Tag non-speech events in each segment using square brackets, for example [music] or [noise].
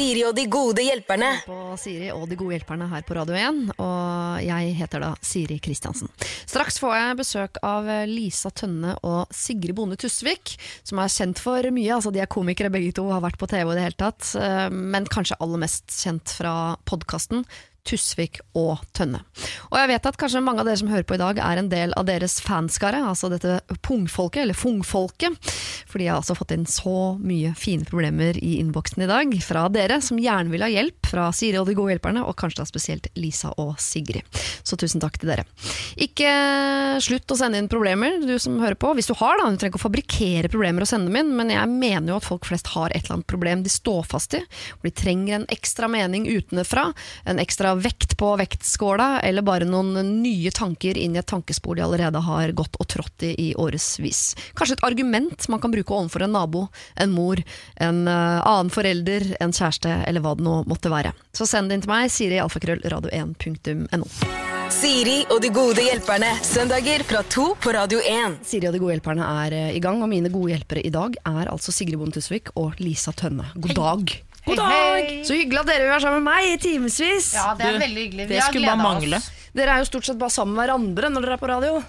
Siri og de gode hjelperne. på Siri og de gode hjelperne her på Radio 1, og jeg heter da Siri Kristiansen. Straks får jeg besøk av Lisa Tønne og Sigrid Bonde Tusvik, som er kjent for mye. Altså, de er komikere begge to, har vært på TV i det hele tatt, eh, men kanskje aller mest kjent fra podkasten Tusvik og Tønne. Og jeg vet at kanskje mange av dere som hører på i dag er en del av deres fanskare, altså dette pungfolket, eller fungfolket. For de har altså fått inn så mye fine problemer i innboksen i dag fra dere som gjerne vil ha hjelp fra Siri og de gode hjelperne, og kanskje da spesielt Lisa og Sigrid. Så tusen takk til dere. Ikke slutt å sende inn problemer, du som hører på. Hvis du har, da. Du trenger ikke å fabrikkere problemer og sende dem inn, men jeg mener jo at folk flest har et eller annet problem de står fast i, og de trenger en ekstra mening utenfra, en ekstra vekt på vektskåla, eller bare noen nye tanker inn i et tankespor de allerede har gått og trådt i i årevis. Kanskje et argument man kan bruke overfor en nabo, en mor, en eh, annen forelder, en kjæreste, eller hva det nå måtte være. Så send det inn til meg, Siri alfakrøll radio1.no. Siri og de gode hjelperne. Søndager fra to på Radio 1. Siri og de gode hjelperne er eh, i gang, og mine gode hjelpere i dag er altså Sigrid Bonde Tusvik og Lisa Tønne. God dag! God dag! Så hyggelig at dere vil være sammen med meg i timevis. Ja, det er Du, veldig hyggelig. Vi Det har skulle bare mangle. oss. Dere er jo stort sett bare sammen med hverandre når dere er på radio.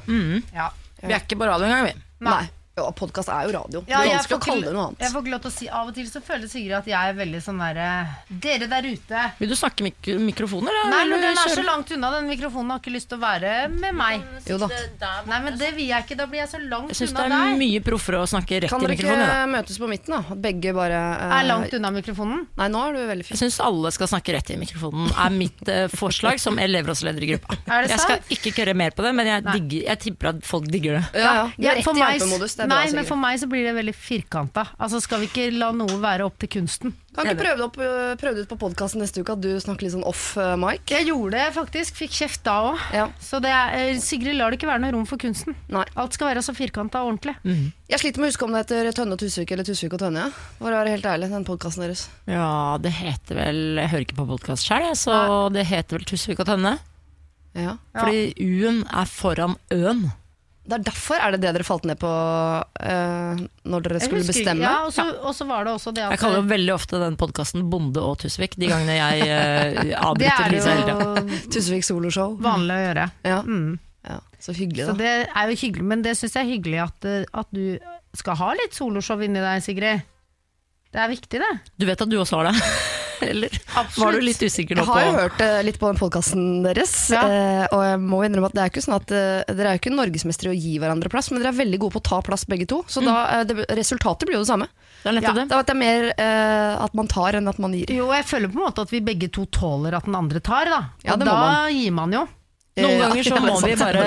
Ja. Vi er ikke på radio engang, vi. Nei. Jo, podkast er jo radio. Ja, det er jeg vanskelig å kalle det noe Jeg får ikke lov til å si Av og til så føler Sigrid at jeg er veldig sånn derre Dere der ute. Vil du snakke mik mikrofoner? da? Nei, men den er så langt unna. Den mikrofonen har ikke lyst til å være med meg. Jo da. Nei, men det vil jeg ikke. Da blir jeg så langt Jeg syns det er deg. mye proffere å snakke rett Kan i dere ikke møtes på midten, da? At Begge bare uh, Er langt unna mikrofonen. Nei, nå er du veldig Jeg fin. syns alle skal snakke rett i mikrofonen, er mitt uh, forslag som elevrådsleder i gruppa. Er det Jeg skal ikke køre mer på det, men jeg, digger, jeg tipper at folk digger det. Ja, ja. Er Ja, rett for i meg- Nei, men for meg så blir det veldig firkanta. Altså, skal vi ikke la noe være opp til kunsten? Kan ikke prøve det, opp, øh, prøve det ut på podkasten neste uke, at du snakker litt sånn off uh, mic? Jeg gjorde det faktisk. Fikk kjeft da òg. Ja. Så det er, eh, Sigrid lar det ikke være noe rom for kunsten. Nei. Alt skal være så firkanta og ordentlig. Jeg sliter med å huske om det heter Tønne og Tusvik eller Tusvik og Tønne. ja. For å være helt ærlig, den podkasten deres. Ja, det heter vel Jeg hører ikke på podkast sjøl, så det heter vel Tusvik og Tønne. Ja. Fordi U-en er foran Ø-en. Det er derfor er det det dere falt ned på uh, når dere skulle husker- bestemme? Ja, og så, og så var det også det at Jeg kaller jo veldig ofte den podkasten Bonde og Tusvik de gangene jeg [laughs] det avbryter er Lisa jo [laughs] Tusvik soloshow. vanlig å gjøre. Ja. Mm. ja. Så hyggelig, Så det er jo hyggelig, men det syns jeg er hyggelig at, eh, at du skal ha litt soloshow inni deg, Sigrid. Det er viktig, det. Du vet at du også har det? [laughs] [laughs] Eller var du litt usikker nå Jeg har jo hørt eh, litt på den podkasten deres, Ja. eh, og jeg må innrømme at det er ikke sånn at eh, dere er jo ikke norgesmestere i å gi hverandre plass, men dere er veldig gode på å ta plass begge to. Så da, eh, det, resultatet blir jo det samme. Det er nettopp Ja. det. Det er at det er mer uh, at man tar enn at man gir. Jo, jeg føler på en måte at vi begge to tåler at den andre tar, da. Ja, Og det må da gir man jo. Noen Eh, ganger så må vi bare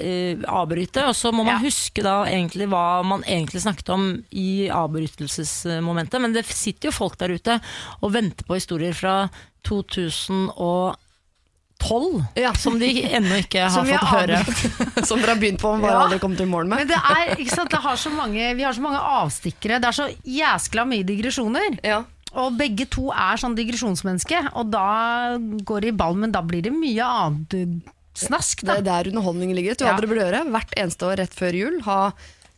eh, avbryte, og så må man Ja. huske da egentlig hva man egentlig snakket om i avbrytelsesmomentet. Men det sitter jo folk der ute og venter på historier fra 2012 Ja. som de ennå ikke har Som fått har høre. [laughs] Som dere har begynt på, bare Ja. aldri kommet i mål med. Men det er, ikke sant, det har så mange, vi har så mange avstikkere. Det er så jæskla mye digresjoner. Ja. Og begge to er sånn digresjonsmenneske, og da går det i ball, men da blir det mye annet snask, Det er der underholdningen ligger. Du Ja. dere burde gjøre? Hvert eneste år rett før jul ha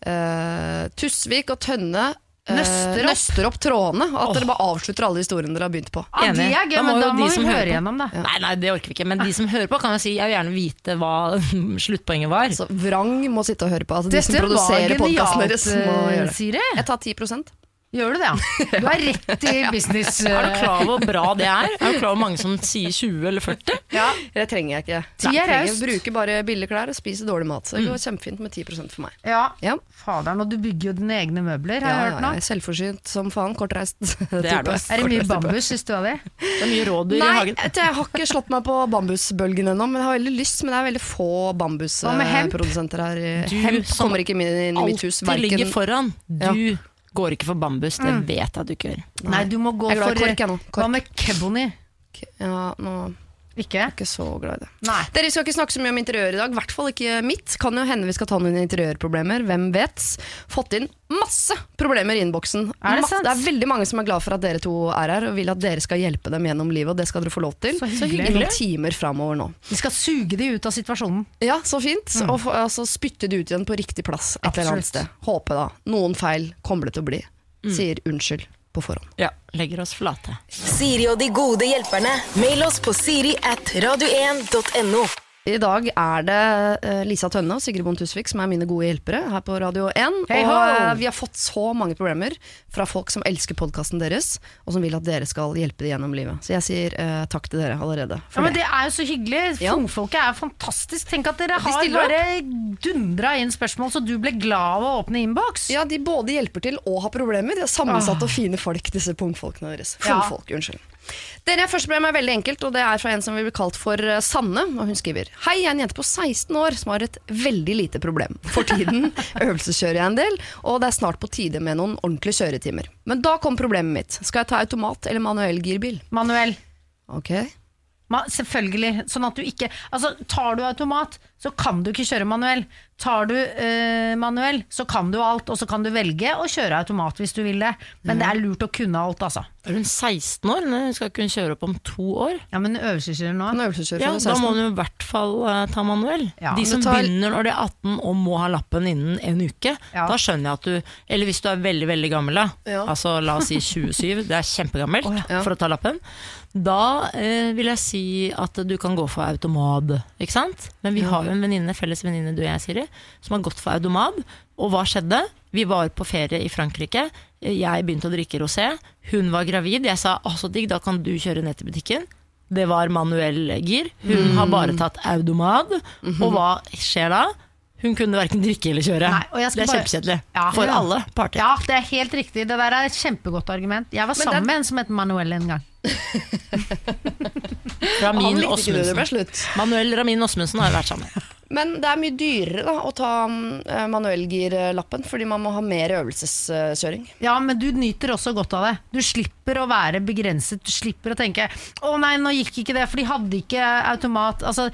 uh, Tusvik og Tønne eh, Nøster opp. nøster opp trådene. og At dere bare avslutter alle historiene dere har begynt på. Ja, det er gøy, Da må men jo da de må som vi hører høre på- gjennom det. Nei, nei, det orker vi ikke. Men de som hører på, kan jo si jeg vil gjerne vite hva [laughs] sluttpoenget var. Så Vrang må sitte og høre på. Altså, de som produserer podkasten deres, må gjøre det. Jeg tar 10 Gjør du det, ja? Du er rett i [laughs] business. Er du klar over hvor bra det er? Er du klar over hvor mange som sier 20 eller 40? Ja. Det trenger jeg ikke. Ti er raust. bruker bare billige klær og spiser dårlig mat. Så det går kjempefint med 10% for meg. ja. Ja. Faderen, og du bygger jo dine egne møbler, har Ja, jeg hørt nå. jeg er selvforsynt som faen. Kortreist. [laughs] Det er du. Er det mye bambus i stua di? Det er mye rådyr i hagen. Nei, jeg har ikke slått meg på bambusbølgen ennå, men jeg har veldig lyst. Men det er veldig få bambusprodusenter her. Du Hemp kommer ikke inn i mitt hus. Alltid ligger foran. Du går ikke for bambus, det vet jeg at du ikke gjør. Nei, du må gå Jeg er glad i for kork, jeg nå. Kork. Hva med keboni? Ja, nå Ikke? jeg ikke så glad i det. Nei. Dere skal ikke snakke så mye om interiør i dag, i hvert fall ikke mitt. Kan jo hende vi skal ta noen interiørproblemer, hvem vet. Fått inn masse problemer i innboksen. Er det Masse- sant? det er veldig mange som er glad for at dere to er her, og vil at dere skal hjelpe dem gjennom livet, og det skal dere få lov til. Så hyggelig. I noen timer framover nå. Vi skal suge de ut av situasjonen. Ja, så fint. Og få- altså, spytte de ut igjen på riktig plass et eller annet sted. Håpe da. Noen feil kommer det til å bli. Sier unnskyld. På forhånd. Ja, legger oss flate. Siri og de gode hjelperne. Mail oss på siri at radio1.no. I dag er det eh, Lisa Tønne og Sigrid Bond Tusvik som er mine gode hjelpere her på Radio 1. Hey, og eh, vi har fått så mange problemer fra folk som elsker podkasten deres, og som vil at dere skal hjelpe dem gjennom livet. Så jeg sier uh, takk til dere allerede. Ja, men det. Det er jo så hyggelig. Fungfolket er fantastisk. Tenk at dere De har stiller bare dundra inn spørsmål, så du ble glad av å åpne innboks. Ja, De både hjelper til og har problemer. De er sammensatte og fine folk, disse pungfolkene deres. Ja. Fungfolk, unnskyld. Dere, Første brev er veldig enkelt, og det er fra en som vil bli kalt for eh, Sanne. og Hun skriver Hei, jeg er en jente på 16 år som har et veldig lite problem. For tiden [laughs] øvelseskjører jeg en del, og det er snart på tide med noen ordentlige kjøretimer. Men da kom problemet mitt. Skal jeg ta automat eller manuell girbil? Manuell. Ok. Selvfølgelig. Sånn at du ikke Altså, tar du automat, så kan du ikke kjøre manuell. Tar du eh, manuell, så kan du alt, og så kan du velge å kjøre automat hvis du vil det. Men det er lurt å kunne alt, altså. Er hun 16 år? Hun skal ikke hun kjøre opp om to år? Ja, men øvelseskjører nå øvelseskjører Ja, Da må 16. hun i hvert fall uh, ta manuell. Ja, de som tar- begynner når de er 18 og må ha lappen innen en uke, Ja. da skjønner jeg at du Eller hvis du er veldig veldig gammel, da. Altså la oss si [laughs] 27, det er kjempegammelt Ja. for å ta lappen. Da eh, vil jeg si at du kan gå for automad, ikke sant? Men vi har jo en venninne, felles venninne du og jeg, Siri, som har gått for automad. Og hva skjedde? Vi var på ferie i Frankrike. Jeg begynte å drikke rosé. Hun var gravid. Jeg sa 'å, så digg, da kan du kjøre ned til butikken'. Det var manuell gir. Hun har bare tatt automad. Og hva skjer da? Hun kunne verken drikke eller kjøre. Nei, og jeg skal det er bare- kjempekjedelig. Ja. For Ja. alle parter. Ja, det er helt riktig. Det der er et kjempegodt argument. Jeg var Men sammen det- med en som het Manuel en gang. [laughs] Fra Han min likte ikke det, det ble Åsmundsen. slutt. Manuel Ramin Osmundsen har jo vært sammen. Men det er mye dyrere da, å ta uh, manuellgirlappen, fordi man må ha mer øvelseskjøring. Ja, men du nyter også godt av det. Du slipper å være begrenset. Du slipper å tenke 'Å nei, nå gikk ikke det, for de hadde ikke automat'. Altså,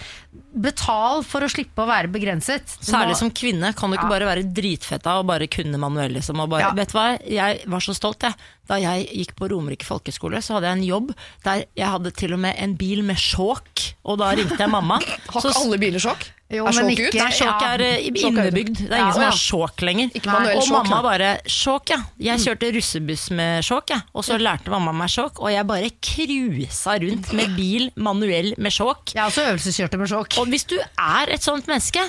betal for å slippe å være begrenset. Du Særlig må- som kvinne kan du ikke Ja. bare være dritfetta og bare kunne manuell. Liksom, og bare, Ja. Vet du hva, jeg var så stolt jeg. Da jeg gikk på Romerike folkeskole, så hadde jeg en jobb der jeg hadde til og med en bil med sjåk. Og da ringte jeg mamma. [laughs] Har ikke alle biler sjåk? Jo, er sjåk ikke- ut? Nei, sjåk er eh, innebygd. Det er ingen Ja, som har sjåk lenger. Og sjåk, mamma bare 'sjåk', ja. Jeg kjørte russebuss med sjåk, ja. Og så lærte mamma meg sjåk, og jeg bare cruisa rundt med bil manuell med sjåk. Jeg også øvelseskjørte med sjåk. Og hvis du er et sånt menneske,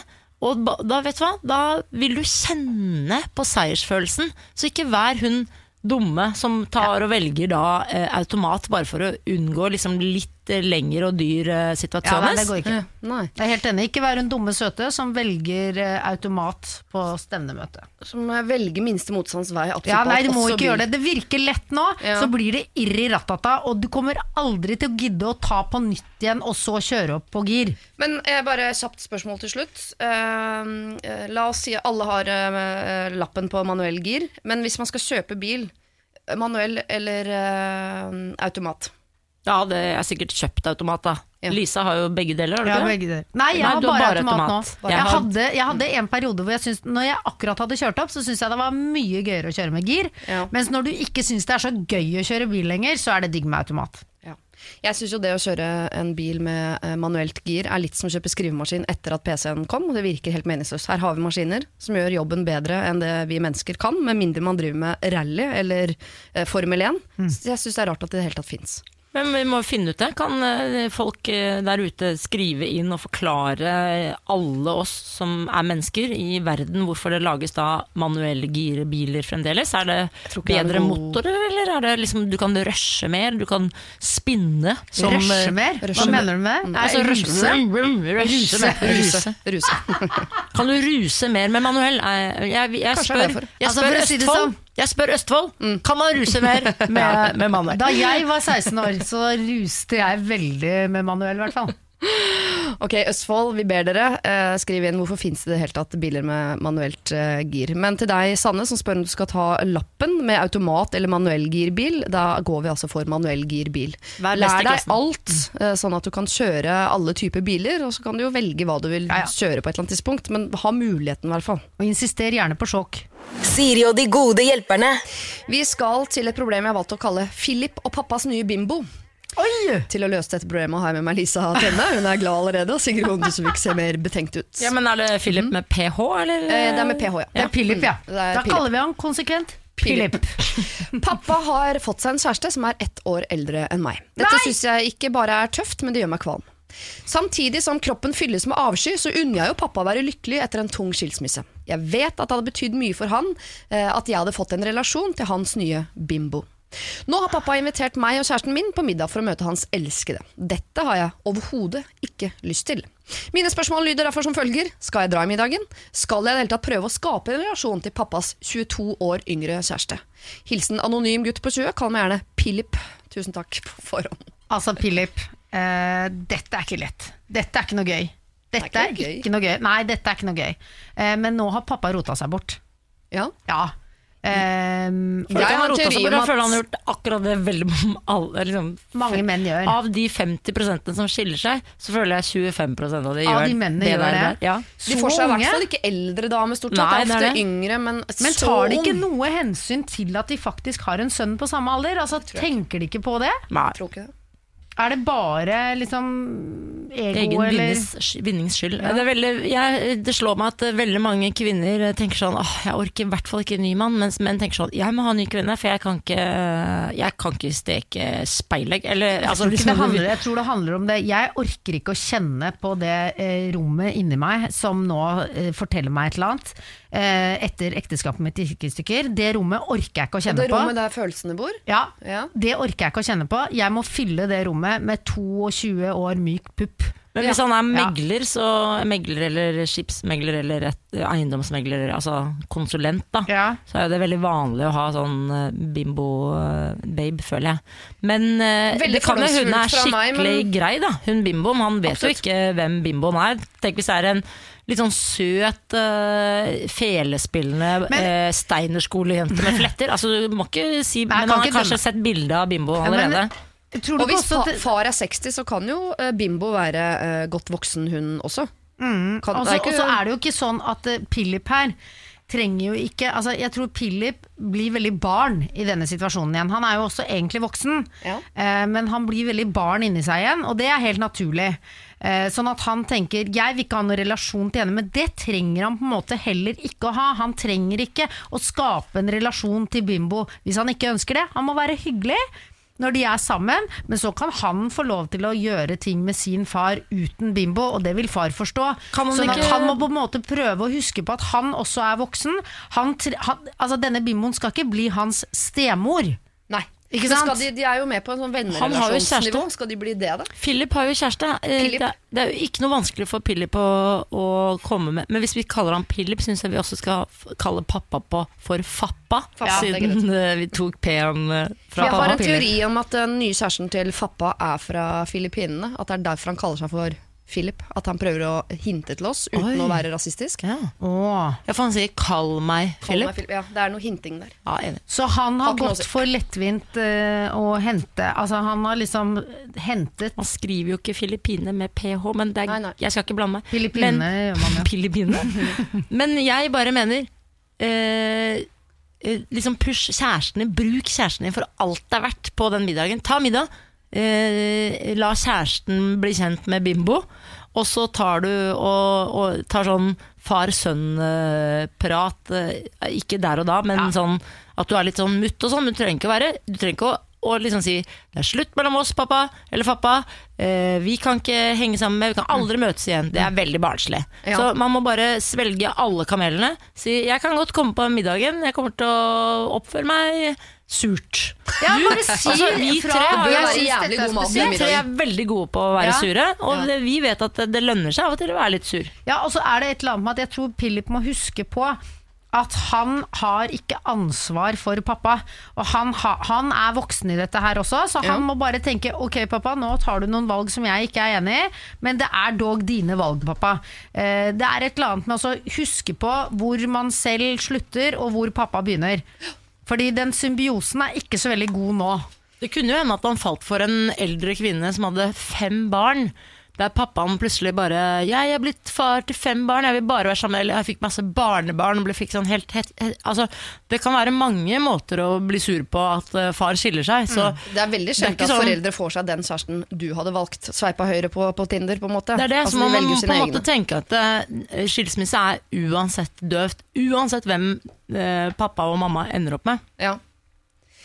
og da, vet du hva, da vil du kjenne på seiersfølelsen. Så ikke vær hun dumme som tar og velger da eh, automat bare for å unngå liksom litt eh, lengre og dyr eh, Ja, situasjoner. det går ikke. Ja, nei. Jeg er helt enig. Ikke vær hun dumme søte som velger eh, automat på stevnemøte. Som jeg velger minste motstands vei. absolutt Ja, nei, alt, du må også ikke gjøre det. Det virker lett nå, Ja. så blir det irr i rattata, og du kommer aldri til å gidde å ta på nytt igjen, og så kjøre opp på gir. Men eh, bare kjapt spørsmål til slutt. Eh, eh, la oss si alle har eh, lappen på manuell gir, men hvis man skal kjøpe bil, eh, manuell eller eh, automat? Ja, det er sikkert kjøpt automat, da. Ja. Lisa har jo begge deler, har du Ja, ikke det? begge deler. Nei, jeg Nei, har du bare, bare automat, automat. nå. Jeg har- hadde, jeg hadde en periode hvor jeg syntes Når jeg akkurat hadde kjørt opp, så syntes jeg det var mye gøyere å kjøre med gir. Ja. Mens når du ikke syns det er så gøy å kjøre bil lenger, så er det digg med automat. Jeg syns jo det å kjøre en bil med eh, manuelt gir er litt som å kjøpe skrivemaskin etter at PC-en kom, og det virker helt meningsløst. Her har vi maskiner som gjør jobben bedre enn det vi mennesker kan, med mindre man driver med rally eller eh, Formel 1. Så jeg syns det er rart at det i det hele tatt fins. Men vi må finne ut det. Kan eh, folk eh, der ute skrive inn og forklare alle oss som er mennesker i verden, hvorfor det lages da manuelle girebiler fremdeles? Er det bedre noe motorer, eller er det liksom du kan rushe mer, du kan spinne som eh, Rushe mer? Hva mer. mener du med det? Altså, ruse. ruse? Ruse. Ruse. Kan du ruse mer med manuell? Jeg, jeg, jeg, spør, jeg Altså, spør si det Østfold. Jeg spør Østfold. Kan man ruse mer [laughs] med, med manuell? Da jeg var [laughs] 16 år, så ruste jeg veldig med manuell, i hvert fall. Ok, Østfold, vi ber dere. Eh, skriv inn hvorfor finnes det det hele tatt biler med manuelt eh, gir. Men til deg, Sanne, som spør om du skal ta lappen med automat eller manuellgirbil, da går vi altså for manuell girbil. Vær best i Lær deg alt, eh, sånn at du kan kjøre alle typer biler, og så kan du jo velge hva du vil Ja, ja. kjøre på et eller annet tidspunkt, men ha muligheten i hvert fall. Og insister gjerne på sjokk. Siri og de gode hjelperne. Vi skal til et problem jeg har valgt å kalle Philip og pappas nye bimbo. Oi! Til å løse dette problemet har jeg med meg Lisa Tenne. Hun er glad allerede, og Sigrid Bonde Tusvik ser mer betenkt ut. Ja, men Er det Philip med ph, eller? Eh, det er med PH, ja. Det er Philip, ja. Det er Da Philip. kaller vi han konsekvent Philip. [laughs] Pappa har fått seg en kjæreste som er ett år eldre enn meg. Dette syns jeg ikke bare er tøft, men det gjør meg kvalm. Samtidig som kroppen fylles med avsky, så unner jeg jo pappa å være lykkelig etter en tung skilsmisse. Jeg vet at det hadde betydd mye for han eh, at jeg hadde fått en relasjon til hans nye bimbo. Nå har pappa invitert meg og kjæresten min på middag for å møte hans elskede. Dette har jeg overhodet ikke lyst til. Mine spørsmål lyder derfor som følger. Skal jeg dra i middagen? Skal jeg i det hele tatt prøve å skape en relasjon til pappas 22 år yngre kjæreste? Hilsen anonym gutt på 20. Kall meg gjerne Pilip. Tusen takk på forhånd. Altså, Pilip, uh, dette er ikke lett. Dette er ikke noe gøy. Dette Det er er ikke ikke, noe gøy. Nei, dette er ikke noe gøy. Eh, men nå har pappa rota seg bort. Ja. Ja. Eh, Jeg Jeg har en teori om Jeg at- føler han har gjort akkurat det veldig alle, liksom, mange menn gjør. Av de 50% som skiller seg, så føler jeg 25 av de Av de mennene gjør der. det. Ja. De får seg i hvert fall ikke eldre dame, stort sett. Det det ofte det. yngre, men, Men tar de ikke noe hensyn til at de faktisk har en sønn på samme alder? Altså, tenker de ikke på det? Nei. Tror ikke det. Er det bare liksom ego, Egen eller vinnings, vinnings Ja. Det, veldig, jeg, det slår meg at eh, veldig mange kvinner tenker sånn Åh, jeg orker i hvert fall ikke en ny mann, mens menn tenker sånn Jeg må ha en ny kvinne, for jeg kan ikke, jeg kan ikke steke speilegg. Eller altså, jeg tror, ikke det liksom- handler, jeg tror det handler om det. Jeg orker ikke å kjenne på det eh, rommet inni meg som nå eh, forteller meg et eller annet. Eh, etter ekteskapet mitt gikk i stykker. Det rommet orker jeg ikke å kjenne kjenne det på. rommet der følelsene bor. Ja, Ja. Det orker jeg ikke å kjenne på. Jeg må fylle det rommet med 22 år myk pupp. Men hvis han er megler, så megler eller skipsmegler eller et, eiendomsmegler, altså konsulent, da, Ja. så er jo det veldig vanlig å ha sånn eh, bimbo-babe, føler jeg. Men eh, Veldig det kan jo hun er skikkelig meg, men- grei, da. Hun bimboen. Han vet Absolutt. jo ikke hvem bimboen er. Tenk hvis det er en litt sånn søt, uh, felespillende Men- uh, steinerskolejente med fletter. Altså, du må ikke si Nei, Men han har kanskje sett bilde av bimbo Ja, men- allerede. Du Og hvis også fa far er 60, så kan jo eh, Bimbo være uh, godt voksen, hund også. Kan, Og så er ikke- og så er det jo ikke sånn at uh, Philip her trenger jo ikke altså Jeg tror Philip blir veldig barn i denne situasjonen igjen. Han er jo også egentlig voksen, Ja. uh, men han blir veldig barn inni seg igjen, og det er helt naturlig. Eh, sånn at han tenker jeg vil ikke ha noen relasjon til henne, men det trenger han på en måte heller ikke å ha. Han trenger ikke å skape en relasjon til Bimbo hvis han ikke ønsker det. Han må være hyggelig når de er sammen, men så kan han få lov til å gjøre ting med sin far uten bimbo, og det vil far forstå. Kan han sånn at han må på en måte prøve å huske på at han også er voksen. Han, han, altså Denne bimboen skal ikke bli hans stemor. Nei. Ikke sant? Skal de, de er jo med på en sånn vennerelasjonsnivå. Skal de bli det, da? Philip har jo kjæreste. Eh, Philip. Det, er, det er jo ikke noe vanskelig for Philip å, å komme med Men hvis vi kaller han Philip, syns jeg vi også skal kalle pappa på for Fappa. Fappa, siden eh, [laughs] vi tok P-en fra pappa. Jeg har en teori om at den nye kjæresten til Fappa er fra Filippinene. At det er derfor han kaller seg for Philip. At han prøver å hinte til oss uten Oi. å være rasistisk. Ja. Åh. ja, for han sier 'kall meg Kall meg Philip'. Philip. Ja, det er noe hinting der. Ja, enig. Så han har Har ikke noe å gått si. for lettvint eh, å hente Altså Han har liksom hentet Man skriver jo ikke Filippine med ph, men det er, Nei, nei. jeg skal ikke blande meg. Filippine Men- gjør man jo. [laughs] Filippinene. [laughs] Men jeg bare mener eh, eh, Liksom push kjærestene, bruk kjæresten din for alt det er verdt på den middagen. Ta middag. Eh, la kjæresten bli kjent med Bimbo. Og så tar du og, og tar sånn far-sønn-prat. Eh, ikke der og da, men sånn at du er litt sånn mutt og sånn. Du trenger ikke å være Du trenger ikke å, og liksom si 'det er slutt mellom oss, pappa', eller 'pappa'. Eh, vi kan ikke henge sammen med Vi kan aldri møtes igjen. Det er veldig barnslig. Ja. Så man må bare svelge alle kamelene. Si 'jeg kan godt komme på middagen, jeg kommer til å oppføre meg surt'. Ja, si Altså, vi tre har jo vært jævlig dette mat. Vi tre er veldig gode på å være Ja. sure, og Ja. vi vet at det, det lønner seg av og til å være litt sur. Ja, og så er det et eller annet med at jeg tror Philip må huske på at han har ikke ansvar for pappa. Og han, ha, han er voksen i dette her også, så han må bare tenke ok pappa, nå tar du noen valg som jeg ikke er enig i, men det er dog dine valg, pappa. Eh, det er et eller annet med å huske på hvor man selv slutter, og hvor pappa begynner. Fordi den symbiosen er ikke så veldig god nå. Det kunne jo hende at han falt for en eldre kvinne som hadde fem barn. Der pappaen plutselig bare 'Jeg er blitt far til fem barn, jeg vil bare være sammen med Eller jeg fikk masse barnebarn. Ble, fikk sånn helt, helt, helt, altså, det kan være mange måter å bli sur på at eh, far skiller seg. Så Det er veldig sjelden at sånn- foreldre får seg den kjæresten du hadde valgt. Sveipa høyre på, på Tinder, på en måte. det er det, Altså, så man må på en måte tenke at uh, skilsmisse er uansett døvt. Uansett hvem uh, pappa og mamma ender opp med. Ja.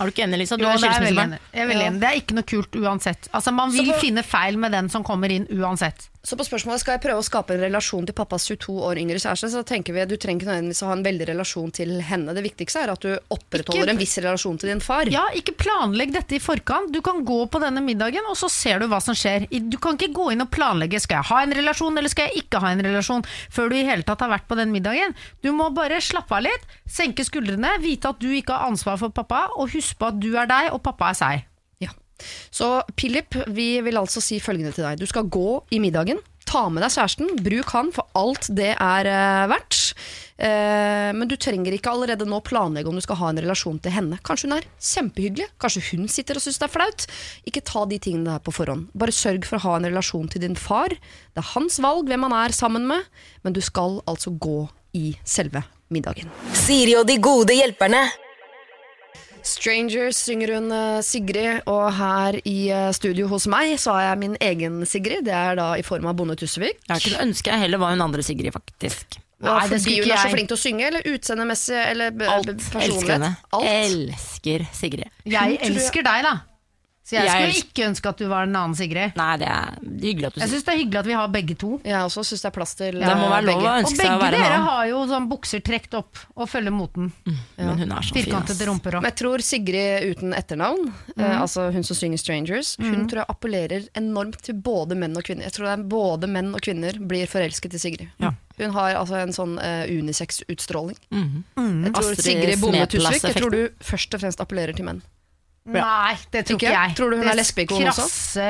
Er du ikke enig, Lisa? Du Jo, er det er skilsmissebarn. er veldig Ja. enig. Det er ikke noe kult uansett. Altså, man vil på- finne feil med den som kommer inn uansett. Så på spørsmålet skal jeg prøve å skape en relasjon til pappas 22 år yngre kjæreste, så tenker vi at du trenger ikke nødvendigvis å ha en veldig relasjon til henne. Det viktigste er at du opprettholder Ikke- en viss relasjon til din far. Ja, ikke planlegg dette i forkant. Du kan gå på denne middagen, og så ser du hva som skjer. Du kan ikke gå inn og planlegge skal jeg ha en relasjon eller skal jeg ikke ha en relasjon, før du i hele tatt har vært på den middagen. Du må bare slappe av litt, senke skuldrene, vite at du ikke har ansvar for pappa, og huske på at du er deg og pappa er seg. Ja. Så Philip, vi vil altså si følgende til deg. Du skal gå i middagen. Ta med deg kjæresten, bruk han for alt det er eh, verdt. Eh, men du trenger ikke allerede nå planlegge om du skal ha en relasjon til henne. Kanskje hun er kjempehyggelig, kanskje hun sitter og syns det er flaut. Ikke ta de tingene der på forhånd. Bare sørg for å ha en relasjon til din far. Det er hans valg hvem han er sammen med, men du skal altså gå i selve middagen. Siri og de gode hjelperne. Strangers synger hun eh, Sigrid, og her i eh, studio hos meg så har jeg min egen Sigrid. Det er da i form av Bonde Tussevik. Jeg kunne ønske jeg heller var hun andre Sigrid, faktisk. Nei, det fordi hun ikke er så flink til å synge, eller utseendemessig, eller Alt. personlighet? Elsker henne. Alt. Elsker Sigrid. Jeg jeg- elsker deg, da. Så jeg, Jeg skulle ikke ønske at du var en annen Sigrid. Nei, det er hyggelig at du sier Jeg syns det er hyggelig at vi har begge to. Jeg også syns det er plass til Det må eh, være lov å begge. Og ønske seg å være en dere har jo sånn bukser trukket opp og følger moten. Men hun er så Firkantede rumper òg. Jeg tror Sigrid uten etternavn, eh, altså hun som synger 'Strangers', hun tror jeg appellerer enormt til både menn og kvinner. Jeg tror det er både menn og kvinner blir forelsket i Sigrid. Ja. Hun har altså en sånn uh, unisex-utstråling. Mhm. Jeg tror Astrid Sigrid Bonde Tusvik jeg tror du først og fremst appellerer til menn. Nei, det tror Ikke? jeg. Tror du hun er Det lesbeikon også? Krasse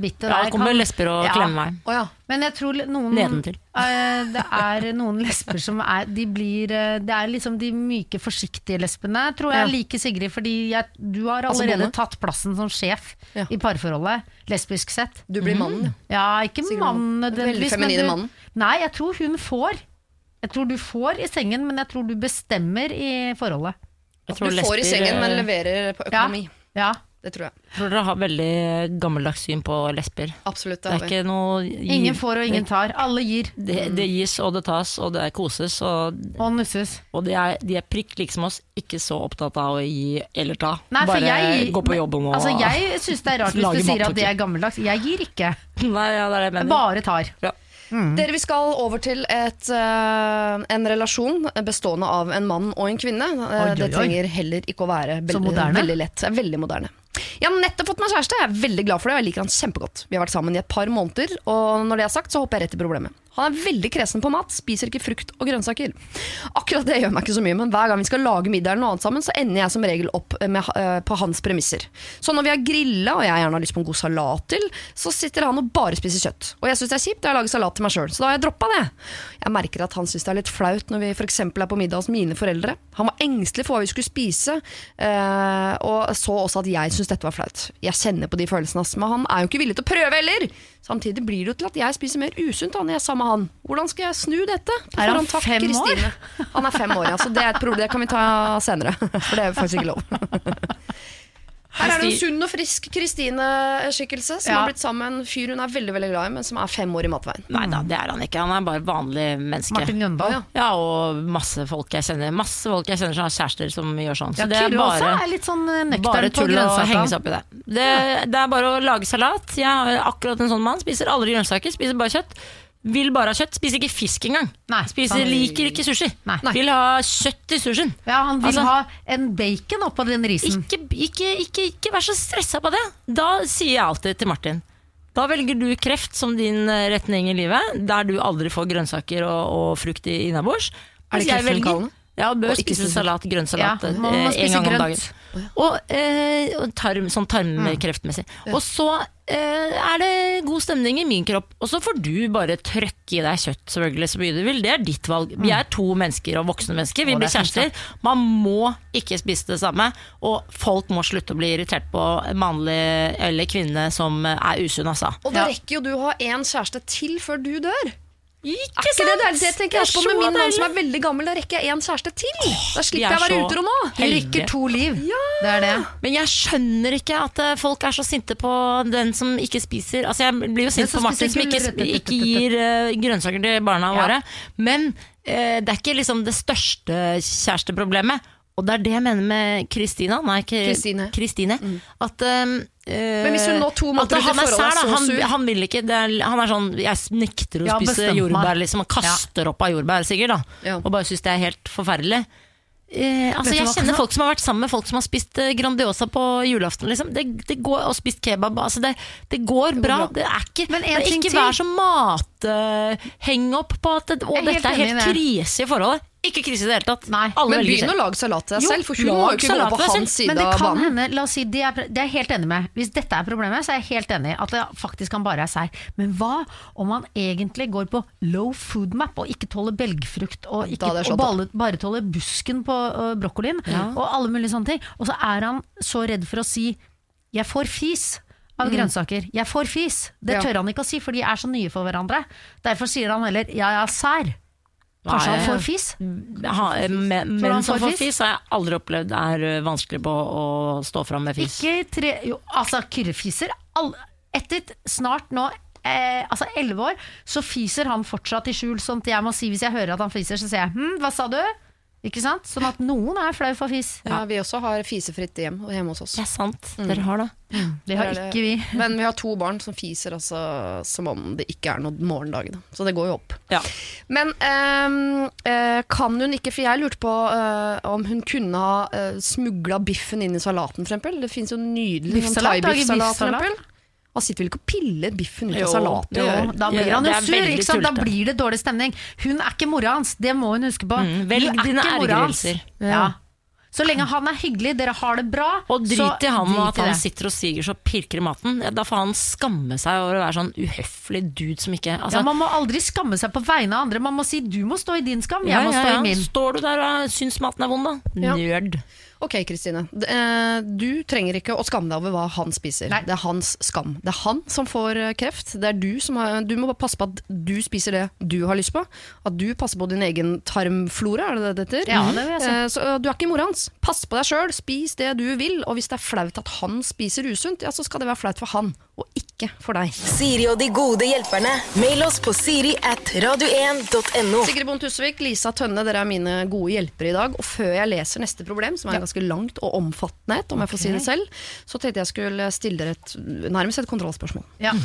bittet Ja, det kommer lesber og Ja. klemmer meg. Oh, ja. Men jeg tror noen Nedentil. Uh, Det er noen lesber som er De blir uh, Det er liksom de myke, forsiktige lesbene, tror jeg Ja. liker Sigrid. Fordi jeg, du har Altså allerede altså, tatt plassen som sjef Ja. i parforholdet, lesbisk sett. Du blir mannen, mm. Ja, ikke mannen nødvendigvis. Veldig feminine mannen. Nei, jeg tror hun får. Jeg tror du får i sengen, men jeg tror du bestemmer i forholdet. Jeg Du får i sengen, men eh, leverer på økonomi. Ja. Det tror jeg. Tror dere har veldig gammeldags syn på lesber. Absolutt. Det har er vi. ikke noe Ingen får og ingen tar. Alle gir Det, det gis og det tas, og det koses, og, og nusses. og de, er, de er prikk like som oss, ikke så opptatt av å gi eller ta. Nei, Bare jeg, gå på jobben og altså, Jeg syns det er rart hvis du sier at det er gammeldags. Jeg gir ikke. [laughs] Nei, ja, det er det Jeg mener. bare tar. Ja. Dere, Vi skal over til et, uh, en relasjon bestående av en mann og en kvinne. Uh, Oi, det oi, Det trenger heller ikke å være veldig, veldig lett. Veldig moderne. Jeg har nettopp fått meg kjæreste. Jeg er veldig glad for det, og jeg liker han kjempegodt. Vi har vært sammen i et par måneder, og når det er sagt, så hopper jeg rett i problemet. Han er veldig kresen på mat, spiser ikke frukt og grønnsaker. Akkurat det gjør meg ikke så mye, men hver gang vi skal lage middag eller noe annet sammen, så ender jeg som regel opp med, uh, på hans premisser. Så når vi har grilla, og jeg gjerne har lyst på en god salat til, så sitter han og bare spiser kjøtt. Og jeg syns det er kjipt, jeg har laget salat til meg sjøl, så da har jeg droppa det. Jeg merker at han syns det er litt flaut når vi f.eks. er på middag hos mine foreldre. Han var engstelig for hva vi skulle spise, uh, og så også at jeg syntes dette var flaut. Jeg kjenner på de følelsene, hans, men han er jo ikke villig til å prøve heller. Samtidig blir det jo til at jeg spiser mer usunt da, når jeg er sammen med han. Hvordan skal jeg snu dette? Er han han takk, fem år? Han er fem år, ja, så det er et problem. Det kan vi ta senere. [laughs] For det er faktisk ikke lov. [laughs] Her er det en sunn og frisk Kristine-skikkelse som Ja. har blitt sammen med en fyr hun er veldig veldig glad i, men som er fem år i matveien. Nei da, det er han ikke. Han er bare vanlig menneske. Martin Jøndal. Ja. Ja, og masse folk jeg kjenner Masse folk jeg kjenner som har kjærester som gjør sånn. Så Ja, det er bare, er litt sånn eh, bare tull å henge seg opp i det. det. Det er bare å lage salat. Jeg har akkurat en sånn mann. Spiser aldri grønnsaker, spiser bare kjøtt. Vil bare ha kjøtt, spiser ikke fisk engang. Nei, spiser, han... liker ikke sushi. Nei. Vil ha kjøtt i sushien. Ja, han vil Altså- ha en bacon oppå den risen. Ikke, ikke, ikke, ikke vær så stressa på det. Da sier jeg alltid til Martin Da velger du kreft som din eh, retning i livet, der du aldri får grønnsaker og, og frukt i innabords. Er det Mens det? Ja, bør Og ikke spise spise- salat, grønnsalat Ja, eh, man må en gang gang om grønt. dagen. Og, eh, tarm, sånn tarmkreftmessig. Og så eh, er det god stemning i min kropp. Og så får du bare trøkke i deg kjøtt selvfølgelig så mye du vil. Det er ditt valg. Vi er to mennesker og voksne mennesker. Vi blir er kjærester. Man må ikke spise det samme. Og folk må slutte å bli irritert på mannlig eller kvinne som er usunn, altså. Og da rekker jo du å ha én kjæreste til før du dør. Ikke ikke det deilig? Det tenker jeg på med min mann som er veldig gammel. Da rekker jeg én kjæreste til. Da slipper er jeg å være utro nå. Jeg rekker to liv. Det er det. Men jeg skjønner ikke at eh, folk er så sinte på den som ikke spiser Altså Jeg blir jo sint på Martin som ikke, ikke gir uh, grønnsaker til barna Ja. våre. Men eh, det er ikke liksom det største kjæresteproblemet. Og det er det jeg mener med Kristina. Nei, ikke Kristine. Kristine. At um, Men hvis hun nå to måneder ut i han er sær, så Han, sur. han vil ikke er, Han er sånn Jeg nekter å ja, spise jordbær. Liksom, han kaster opp av jordbær, sikkert. Da. Ja. Og bare syns det er helt forferdelig. Eh, altså jeg kjenner folk som har vært sammen med folk som har spist eh, Grandiosa på julaften. Liksom. Det, det går, og spist kebab. Altså det, det går bra. Det er ikke, Men ikke vær så matheng opp på at det, å, dette er helt krise i forholdet. Ikke krise i det hele tatt. Nei. Alle Men begynn å lage salat til deg selv, for hun må jo ikke gå salat på hans Men side det av kan banen. hende, la oss si, det er, det er jeg helt enig med. Hvis dette er problemet, så er jeg helt enig at det faktisk kan bare er sær. Men hva om man egentlig går på low food map og ikke tåler belgfrukt og, ikke, hadde og bare, bare tåler busken på uh, brokkolien og alle mulige sånne ting. Og så er han så redd for å si 'jeg får fis'. Av grønnsaker. 'Jeg får fis'. Det Ja. tør han ikke å si, for de er så nye for hverandre. Derfor sier han heller 'jeg er sær'. Kanskje han får fis? Ha, eh, men, men som får fis? har jeg aldri opplevd er eh, vanskelig på å stå fram med fis. Ikke tre Jo, altså, Kyrre fiser. Etter snart nå eh, altså elleve år, så fiser han fortsatt i skjul. Sånn at jeg må si hvis jeg hører at han fiser, så sier jeg hm, hva sa du? Ikke sant? Sånn at noen er flau for fis. Ja, vi også har fisefritt hjem hjemme hos oss. Det er sant, dere har det. Det har ikke vi. [laughs] Men vi har to barn som fiser altså, som om det ikke er noen morgendag. Da. Så det går jo opp. Ja. Men ehm, eh, kan hun ikke, for jeg lurte på eh, om hun kunne ha uh, smugla biffen inn i salaten, for eksempel. Det fins jo nydelig sånn thaibiffsalat, for eksempel. Han sitter vel ikke og piller biffen ut av salaten? Da blir Ja, han jo sur, ikke sant? Da blir det dårlig stemning. Hun er ikke mora hans, det må hun huske på. Mm, velg Hun er dine ikke mora hans. ergrelser. Ja. Så lenge han er hyggelig, dere har det bra, Og drit i han og at han det. sitter og siger så pirker i maten. Ja, Da får han skamme seg over å være sånn uhøflig dude som ikke altså, ja, Man må aldri skamme seg på vegne av andre. Man må si du må stå i din skam, jeg ja, må ja, stå ja. i min. Står du der og syns maten er vond, da? Ja. Nerd. Ok, Kristine. Eh, Du trenger ikke å skamme deg over hva han spiser. Nei. Det er hans skam. Det er han som får eh, kreft. Det er Du som har, du må bare passe på at du spiser det du har lyst på. At du passer på din egen tarmflora, er det det det heter? Ja, det vil jeg si. Eh, Så du er ikke mora hans. Pass på deg sjøl, spis det du vil. Og hvis det er flaut at han spiser usunt, ja, så skal det være flaut for han, og ikke for deg. Siri og de gode hjelperne. Mail oss på siri at radio1.no. Sigrid Bonde Tusvik, Lisa Tønne, dere er mine gode hjelpere i dag. Og før jeg leser neste problem, som er ganske langt og omfattende om okay. jeg får si det selv, så tenkte jeg skulle stille dere et, nærmest et kontrollspørsmål. Ja.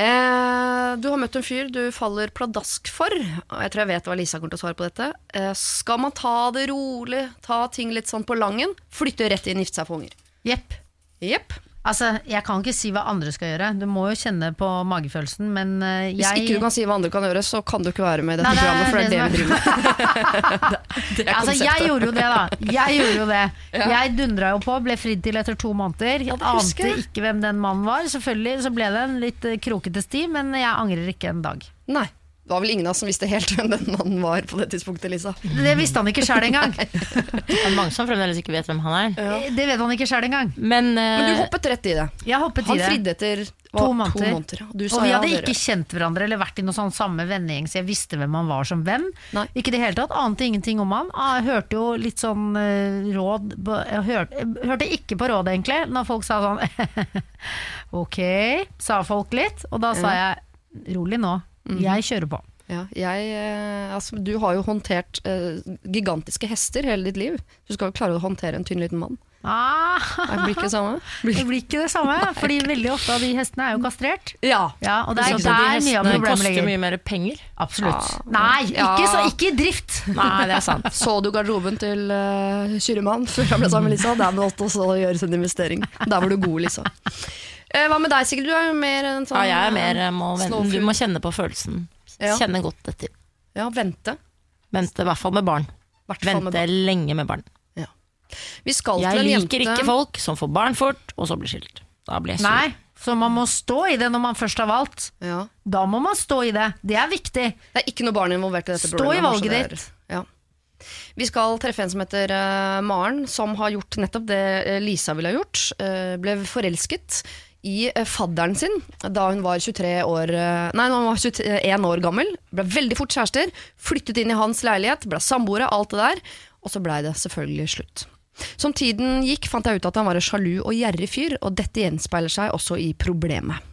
Eh, du har møtt en fyr du faller pladask for, og jeg tror jeg vet hva Lisa kommer til å svare på dette. Eh, skal man ta det rolig, ta ting litt sånn på langen, flytte rett inn, gifte seg for unger? Jepp. Jepp. Altså, jeg kan ikke si hva andre skal gjøre. Du må jo kjenne på magefølelsen, men jeg Hvis ikke du kan si hva andre kan gjøre, så kan du ikke være med i dette Nei, det programmet, for det er det vi driver med. [laughs] det er Altså, jeg gjorde jo det, da. Jeg gjorde jo det. [laughs] Jeg dundra jo på, ble fridd til etter to måneder. Ja, Ante ikke hvem den mannen var. Selvfølgelig så ble det en litt eh, krokete sti, men jeg angrer ikke en dag. Nei. Det var vel ingen av oss som visste helt [laughs] hvem den mannen var på det tidspunktet, Lisa. Det visste han ikke sjøl engang. [laughs] Det er mange som fremdeles ikke vet hvem han er. Det vet han ikke sjøl engang. Men, Men du hoppet rett i det. Jeg hoppet Han i det. fridde etter hva, To måneder. ja. Du sa Og vi ja, hadde dere. ikke kjent hverandre eller vært i noe sånn samme vennegjeng, så jeg visste hvem han var som hvem. Nei. Ikke i det hele tatt, ante ingenting om han. Ah, Jeg hørte jo litt sånn uh, råd Jeg hørte, jeg hørte ikke på råd, egentlig, når folk sa sånn [laughs] Ok, sa folk litt. Og da sa jeg rolig nå, Mhm. jeg kjører på. Ja, jeg, eh, altså, du har jo håndtert eh, gigantiske hester hele ditt liv. Du skal jo klare å håndtere en tynn liten mann. Ah, Det blir ikke det samme? [laughs] det blir ikke det samme, fordi veldig ofte av de hestene er jo kastrert. Ja. Ja, og det er ikke der mye av hestene ligger. koster mye mer penger. Absolutt. Ja. Nei, ikke, så, ikke i drift! [laughs] Nei, det er sant. Så du garderoben til uh, Kyrremann før han ble sammen med Lisa? Der måtte også gjøre en investering. Der var du god, Lisa. Eh, hva med deg, Sigrid? Du er jo mer en sånn Ja, jeg er mer må vente. Du må kjenne på følelsen. Ja. Kjenne godt etter. Ja, vente. Vente i hvert fall med barn. Hvertfall vente med barn. lenge med barn. Ja. Vi skal Jeg til en liker ikke folk som får barn fort, og så blir skilt. Da blir jeg sur. Nei, så man må stå i det når man først har valgt. ja. Da må man stå i det. Det er viktig. Det er ikke noe barn involvert i dette Stå problemet. i valget ditt. Ja. Vi skal treffe en som heter uh, Maren, som har gjort nettopp det eh, Lisa ville ha gjort. Uh, ble forelsket i eh, fadderen sin da hun var 23 år eh, Nei, hun var 21 år gammel. Ble veldig fort kjærester. Flyttet inn i hans leilighet, ble samboere, alt det der. Og så blei det selvfølgelig slutt. Som tiden gikk, fant jeg ut at han var en sjalu og gjerrig fyr, og dette gjenspeiler seg også i problemet.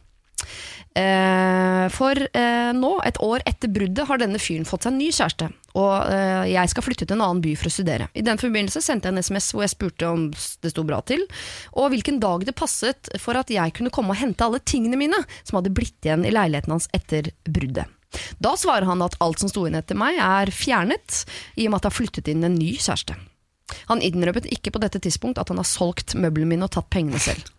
Eh, for eh, nå, et år etter bruddet, har denne fyren fått seg en ny kjæreste. Og eh, jeg skal flytte til en annen by for å studere. I den forbindelse sendte jeg en SMS hvor jeg spurte om det sto bra til, og hvilken dag det passet for at jeg kunne komme og hente alle tingene mine som hadde blitt igjen i leiligheten hans etter bruddet. Da svarer han at alt som sto igjen etter meg er fjernet, i og med at det har flyttet inn en ny kjæreste. Han innrømmet ikke på dette tidspunkt at han har solgt møblene mine og tatt pengene selv.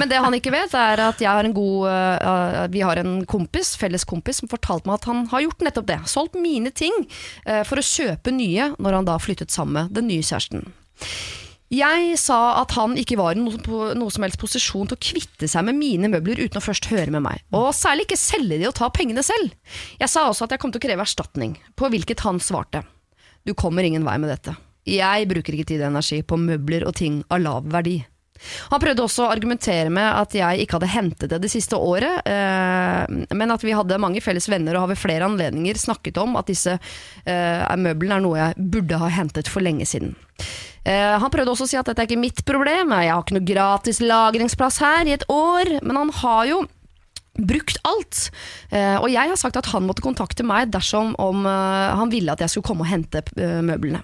Men det han ikke vet, er at har god, uh, vi har en kompis, felles kompis som fortalte meg at han har gjort nettopp det. Solgt mine ting uh, for å kjøpe nye når han da flyttet sammen med den nye kjæresten. Jeg sa at han ikke var i noe, noe som helst posisjon til å kvitte seg med mine møbler uten å først høre med meg, og særlig ikke selge de og ta pengene selv. Jeg sa også at jeg kom til å kreve erstatning, på hvilket han svarte. Du kommer ingen vei med dette. Jeg bruker ikke tid og energi på møbler og ting av lav verdi. Han prøvde også å argumentere med at jeg ikke hadde hentet det det siste året, eh, men at vi hadde mange felles venner og har ved flere anledninger snakket om at disse eh, møblene er noe jeg burde ha hentet for lenge siden. Eh, han prøvde også å si at dette er ikke mitt problem, jeg har ikke noe gratis lagringsplass her i et år, men han har jo brukt alt. Eh, og jeg har sagt at han måtte kontakte meg dersom om, eh, han ville at jeg skulle komme og hente eh, møblene.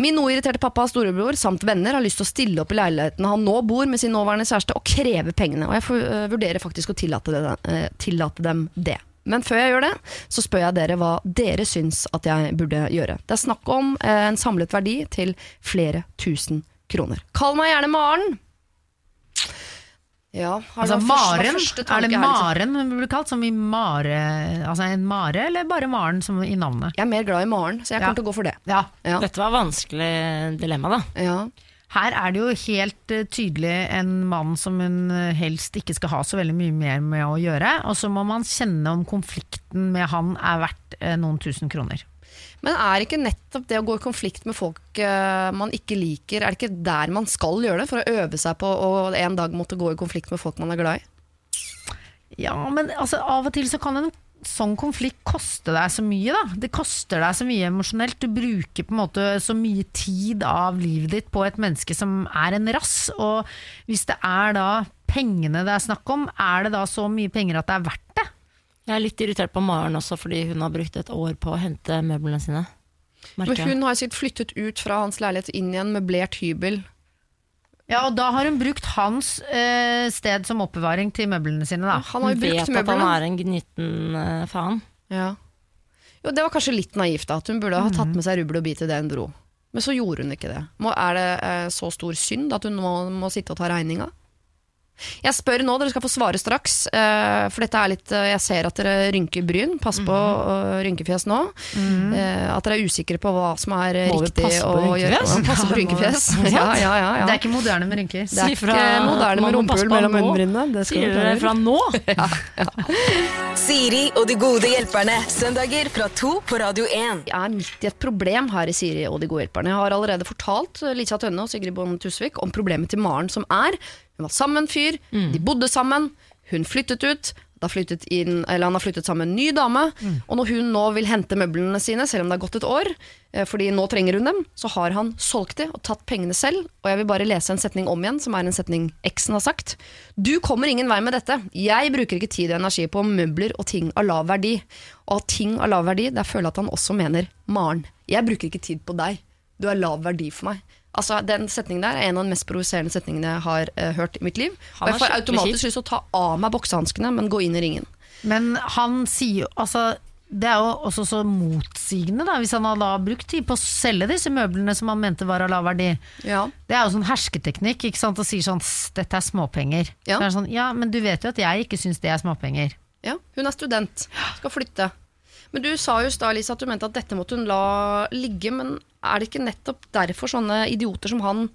Min noe irriterte pappa og storebror samt venner har lyst til å stille opp i leiligheten han nå bor med sin nåværende kjæreste og kreve pengene, og jeg øh, vurderer faktisk å tillate, det, øh, tillate dem det. Men før jeg gjør det, så spør jeg dere hva dere syns at jeg burde gjøre. Det er snakk om øh, en samlet verdi til flere tusen kroner. Kall meg gjerne Maren. Ja, har Altså Maren, første- første er det liksom? Maren hun blir kalt? Som i Mare Altså en mare, eller bare Maren som i navnet? Jeg er mer glad i Maren, så jeg Ja. kommer til å gå for det. Ja. Ja. Dette var et vanskelig dilemma, da. Ja. Her er det jo helt eh, tydelig en mann som hun eh, helst ikke skal ha så veldig mye mer med å gjøre, og så må man kjenne om konflikten med han er verdt eh, noen tusen kroner. Men er ikke nettopp det å gå i konflikt med folk eh, man ikke liker, er det ikke der man skal gjøre det? For å øve seg på å en dag måtte gå i konflikt med folk man er glad i? Ja, men altså, av og til så kan en sånn konflikt koste deg så mye, da. Det koster deg så mye emosjonelt. Du bruker på en måte så mye tid av livet ditt på et menneske som er en rass. Og hvis det er da pengene det er snakk om, er det da så mye penger at det er verdt det? Jeg er litt irritert på Maren også, fordi hun har brukt et år på å hente møblene sine. Men Merker Men hun har sikkert flyttet ut fra hans leilighet inn i en møblert hybel. Ja, og da har hun brukt hans eh, sted som oppbevaring til møblene sine, da. Han har Hun vet at han er en gnitten eh, faen. Ja. Jo, det var kanskje litt naivt, da. At hun burde ha Mhm. tatt med seg rubbel og bit idet hun dro. Men så gjorde hun ikke det. Må, er det eh, så stor synd at hun nå må sitte og ta regninga? Jeg spør nå, dere skal få svare straks. Uh, for dette er litt uh, Jeg ser at dere rynker bryn. Pass på Mhm. uh, rynkefjes nå. Eh, at dere er usikre på hva som er riktig å gjøre. rynkefjes? Passe på rynkefjes. ja, ja, ja, ja. Det er ikke moderne med rynker. Det er Si fra ikke moderne med rumpehull mellom øyenbrynene. Skal Sier dere fra nå? [laughs] Siri og de gode hjelperne. Søndager fra to på Radio 1. Jeg er midt i et problem her i Siri og de gode hjelperne. Jeg har allerede fortalt Lisa Tønne og Sigrid Bonde Tusvik om problemet til Maren, som er Hun var sammen med en fyr, de bodde sammen, hun flyttet ut. Da flyttet inn, eller han har flyttet sammen med en ny dame, og når hun nå vil hente møblene sine, selv om det har gått et år, eh, fordi nå trenger hun dem, så har han solgt de og tatt pengene selv. Og jeg vil bare lese en setning om igjen, som er en setning eksen har sagt. Du kommer ingen vei med dette. Jeg bruker ikke tid og energi på møbler og ting av lav verdi. Og ting av lav verdi, der føler jeg at han også mener Maren. Jeg bruker ikke tid på deg. Du er lav verdi for meg. Altså, Den setningen der er en av de mest provoserende setningene jeg har uh, hørt i mitt liv. Og jeg får automatisk lyst til å ta av meg boksehanskene, men gå inn i ringen. Men han sier jo altså det er jo også så motsigende, da, hvis han hadde brukt tid på å selge disse møblene som han mente var av lav verdi. Ja. Det er jo sånn hersketeknikk, ikke sant, og sier sånn 'dette er småpenger'. Ja. Så er sånn, ja, men du vet jo at jeg ikke syns det er småpenger. ja, Hun er student, skal flytte. Men du sa jo i stad, Lisa, at du mente at dette måtte hun la ligge. Men er det ikke nettopp derfor sånne idioter som han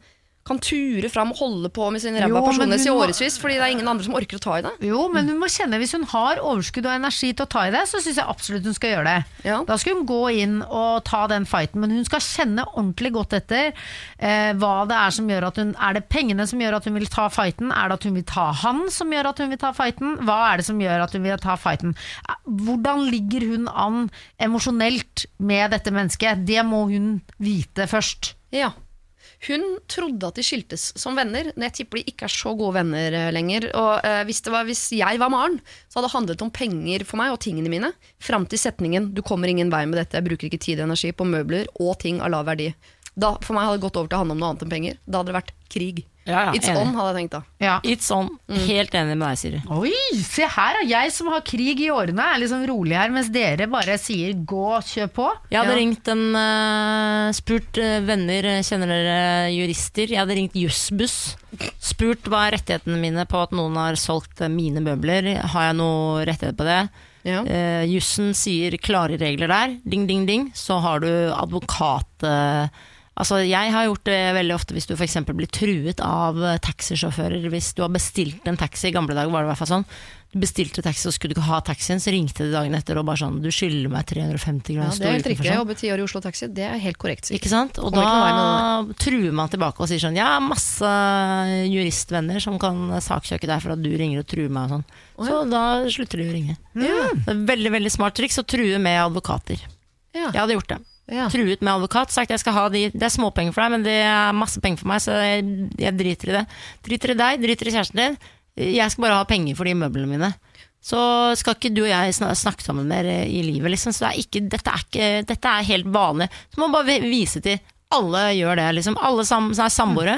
kan ture fram og holde på med sin ræva personlighet i årevis, fordi det er ingen andre som orker å ta i det? Jo, men hun må kjenne Hvis hun har overskudd og energi til å ta i det, så syns jeg absolutt hun skal gjøre det. Ja. Da skal hun gå inn og ta den fighten, men hun skal kjenne ordentlig godt etter eh, hva det er som gjør at hun Er det pengene som gjør at hun vil ta fighten? Er det at hun vil ta han som gjør at hun vil ta fighten? Hva er det som gjør at hun vil ta fighten? Eh, Hvordan ligger hun an emosjonelt med dette mennesket? Det må hun vite først. Ja. Hun trodde at de skiltes som venner, men jeg tipper de ikke er så gode venner eh, lenger. Og eh, hvis, var, hvis jeg var Maren, så hadde det handlet om penger for meg og tingene mine. Fram til setningen 'du kommer ingen vei med dette, jeg bruker ikke tid og energi på møbler og ting av lav verdi'. Da, for meg hadde det gått over til å handle om noe annet enn penger. Da hadde det vært krig. Ja, ja, It's enig. on, hadde jeg tenkt da. Ja. It's on. Helt enig med deg, Siri. Oi, se her da. jeg som har krig i årene, er liksom rolig her, mens dere bare sier gå, kjør på. Jeg hadde Ja. ringt en uh, Spurt uh, venner, eh, kjenner dere jurister? Jeg hadde ringt Jussbuss. Spurt hva er rettighetene mine på at noen har solgt mine møbler. Har jeg noe rettighet på det? Ja. Uh, jussen sier klare regler der. Ding, ding, ding. Så har du advokat... eh, Altså, jeg har gjort det veldig ofte hvis du f.eks. blir truet av eh, taxisjåfører. Hvis du har bestilt en taxi, i gamle dager var det i hvert fall sånn. Du bestilte taxi og skulle du ikke ha taxien, så ringte de dagen etter og bare sånn Du skylder meg 350 Ja, det er helt riktig. Jeg sånn. jobbet ti år i Oslo Taxi. Det er helt korrekt. Ikke sant? Og da truer man tilbake og sier sånn Jeg har masse juristvenner som kan saksøke deg for at du ringer og truer meg og sånn. Så da slutter de å ringe. Ja. Det veldig veldig smart triks å true med advokater. Ja. Jeg hadde gjort det. Ja. Truet med advokat, sagt jeg skal ha de Det er småpenger for deg, men det er masse penger for meg, så jeg, jeg driter i det. Driter i deg, driter i kjæresten din. Jeg skal bare ha penger for de møblene mine. Så skal ikke du og jeg snakke sammen mer i livet, liksom. Så det er ikke, dette, er ikke, dette er helt vanlig. Så må man bare vise til Alle gjør det, liksom. Alle sam, som er samboere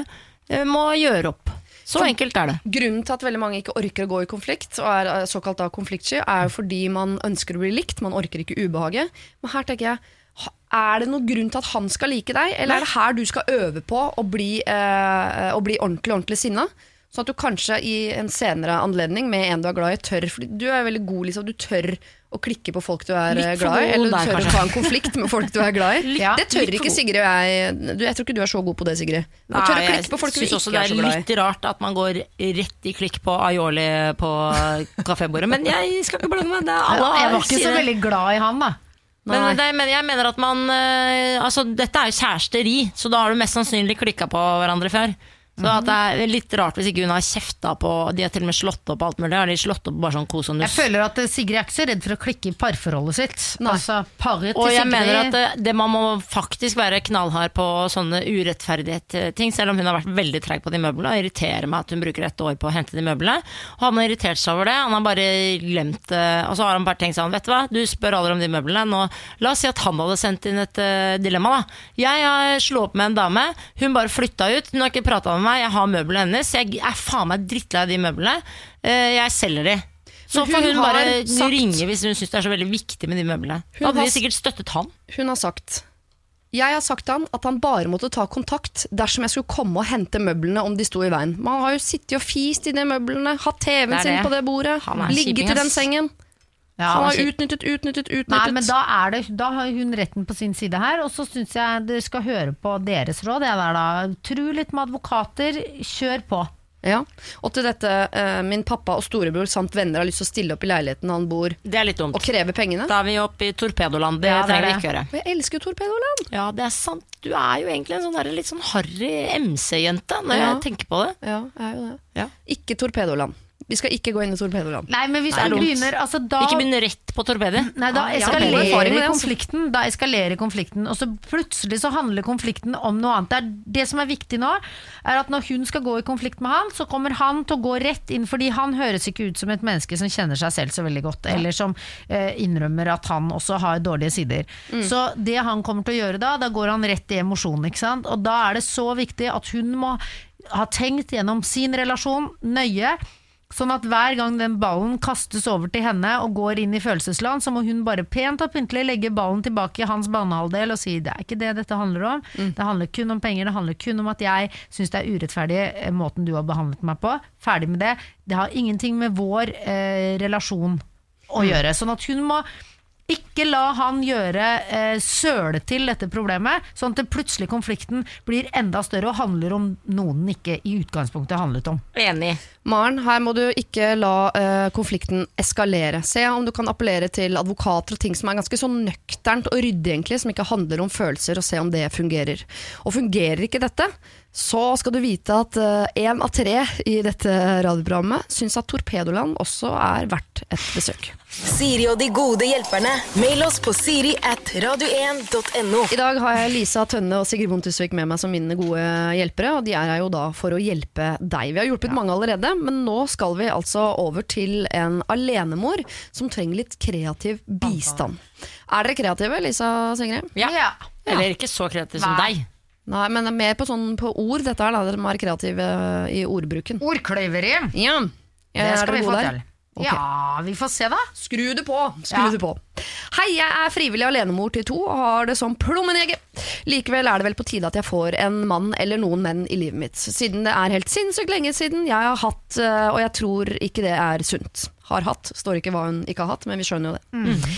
eh, må gjøre opp. Så enkelt er det. Grunnen til at veldig mange ikke orker å gå i konflikt, og er eh, såkalt da konfliktsky, er jo fordi man ønsker å bli likt, man orker ikke ubehaget. Men her tenker jeg, er det noen grunn til at han skal like deg, eller er det her du skal øve på å bli, eh, å bli ordentlig, ordentlig sinna? Sånn at du kanskje i en senere anledning med en du er glad i, tør For Du er veldig god, liksom. Du tør å klikke på folk du er Litt eh, for glad i. god Eller du der, tør kanskje. å ta en konflikt med folk du er glad i. [laughs] Ja, det tør litt for ikke god. Sigrid og jeg. Du, jeg tror ikke du er så god på det, Sigrid. Du tør å Nei, klikke på folk du synes ikke også er det så er glad i. litt rart at man går rett i klikk på aioli på kafébordet. Men jeg skal ikke blande meg. Det er alle Jeg var ikke så veldig glad i han, da. Men, det, men jeg mener at man eh, Altså, dette er jo kjæresteri, så da har du mest sannsynlig klikka på hverandre før. Så at det er litt rart hvis ikke hun har kjefta på De har til og med slått opp alt mulig. Har de slått opp bare sånn kos og Jeg føler at eh, Sigrid er ikke så redd for å klikke i parforholdet sitt. Nei. Altså, paret til Og jeg Sigrid mener at det, det man må faktisk være knallhard på sånne urettferdighet-ting, selv om hun har vært veldig treig på de møblene, og irriterer meg at hun bruker et år på å hente de møblene. Og han har irritert seg over det, han har bare glemt det, og så har han bare tenkt sånn, vet du hva, du spør aldri om de møblene, nå, la oss si at han hadde sendt inn et uh, dilemma da. Jeg har slått opp med en dame, hun bare flytta ut, hun har ikke pratet med meg, jeg har møblene hennes, jeg er faen meg drittlei av de møblene, Eh, jeg selger de. Så får hun hun bare sagt- ringe hvis hun syns det er så veldig viktig med de møblene. Da hadde vi sikkert støttet han. Hun har sagt Jeg har sagt til han at han bare måtte ta kontakt dersom jeg skulle komme og hente møblene om de sto i veien. Man har jo sittet og fist i de møblene, hatt TV-en sin på det bordet, ligget i den sengen. Ja, han har utnyttet, utnyttet, utnyttet. Nei, men da, er det, da har hun retten på sin side her, og så syns jeg dere skal høre på deres råd. Jeg der da. Tru litt med advokater, kjør på. ja. Og til dette, eh, min pappa og storebror samt venner har lyst til å stille opp i leiligheten han bor Det er litt dumt. og kreve pengene. Da er vi oppe i torpedoland. Det Ja, det er trenger vi ikke gjøre. Og jeg elsker jo Torpedoland! Ja, det er sant. Du er jo egentlig en sånn der, litt sånn harry MC-jente, når Ja. jeg tenker på det. Ja, jeg er jo det. Ja. Ikke Torpedoland. Vi skal ikke gå inn i Torpedoland. Nei, men hvis er du begynner altså, da, Ikke begynn rett på torpedet. Nei, da eskalerer ja, det, konflikten. Da eskalerer konflikten, og så plutselig så handler konflikten om noe annet. Det, er, det som er viktig nå, er at når hun skal gå i konflikt med han, så kommer han til å gå rett inn, fordi han høres ikke ut som et menneske som kjenner seg selv så veldig godt, eller som eh, innrømmer at han også har dårlige sider. Mm. Så det han kommer til å gjøre da, da går han rett i emosjonen, ikke sant? Og da er det så viktig at hun må ha tenkt gjennom sin relasjon nøye, Sånn at hver gang den ballen kastes over til henne og går inn i følelsesland, så må hun bare pent og pyntelig legge ballen tilbake i hans banehalvdel og si det er ikke det dette handler om. Det handler kun om penger, det handler kun om at jeg syns det er urettferdig eh, måten du har behandlet meg på. Ferdig med det. Det har ingenting med vår eh, relasjon å gjøre. Sånn at hun må Ikke la han gjøre eh, søle til dette problemet, sånn at det plutselig konflikten blir enda større og handler om noen den ikke i utgangspunktet handlet om. Enig. Maren, her må du ikke la eh, konflikten eskalere. Se om du kan appellere til advokater og ting som er ganske sånn nøkternt og ryddig, egentlig, som ikke handler om følelser, og se om det fungerer. Og fungerer ikke dette, så skal du vite at én av tre i dette radioprogrammet syns at Torpedoland også er verdt et besøk. Siri og de gode hjelperne. Mail oss på siri at radio1.no. I dag har jeg Lisa Tønne og Sigrid Bonde Tusvik med meg som mine gode hjelpere. Og de er her jo da for å hjelpe deg. Vi har hjulpet mange allerede, men nå skal vi altså over til en alenemor som trenger litt kreativ bistand. Er dere kreative, Lisa og Sigrid? Ja. Eller ikke så kreative som Nei. deg. Nei, men det er mer på, sånn, på ord, dette er da, Dere må være kreative i ordbruken. Ordkløyveri, Ja, det Er skal vi få til. Der? Ok. Ja, vi får se da. Skru det på! Skru Ja. det på. Hei, jeg er frivillig alenemor til to og har det som plommen i. Likevel er det vel på tide at jeg får en mann eller noen menn i livet mitt, siden det er helt sinnssykt lenge siden jeg har hatt, eh, og jeg tror ikke det er sunt. Har hatt, står ikke hva hun ikke har hatt, men vi skjønner jo det.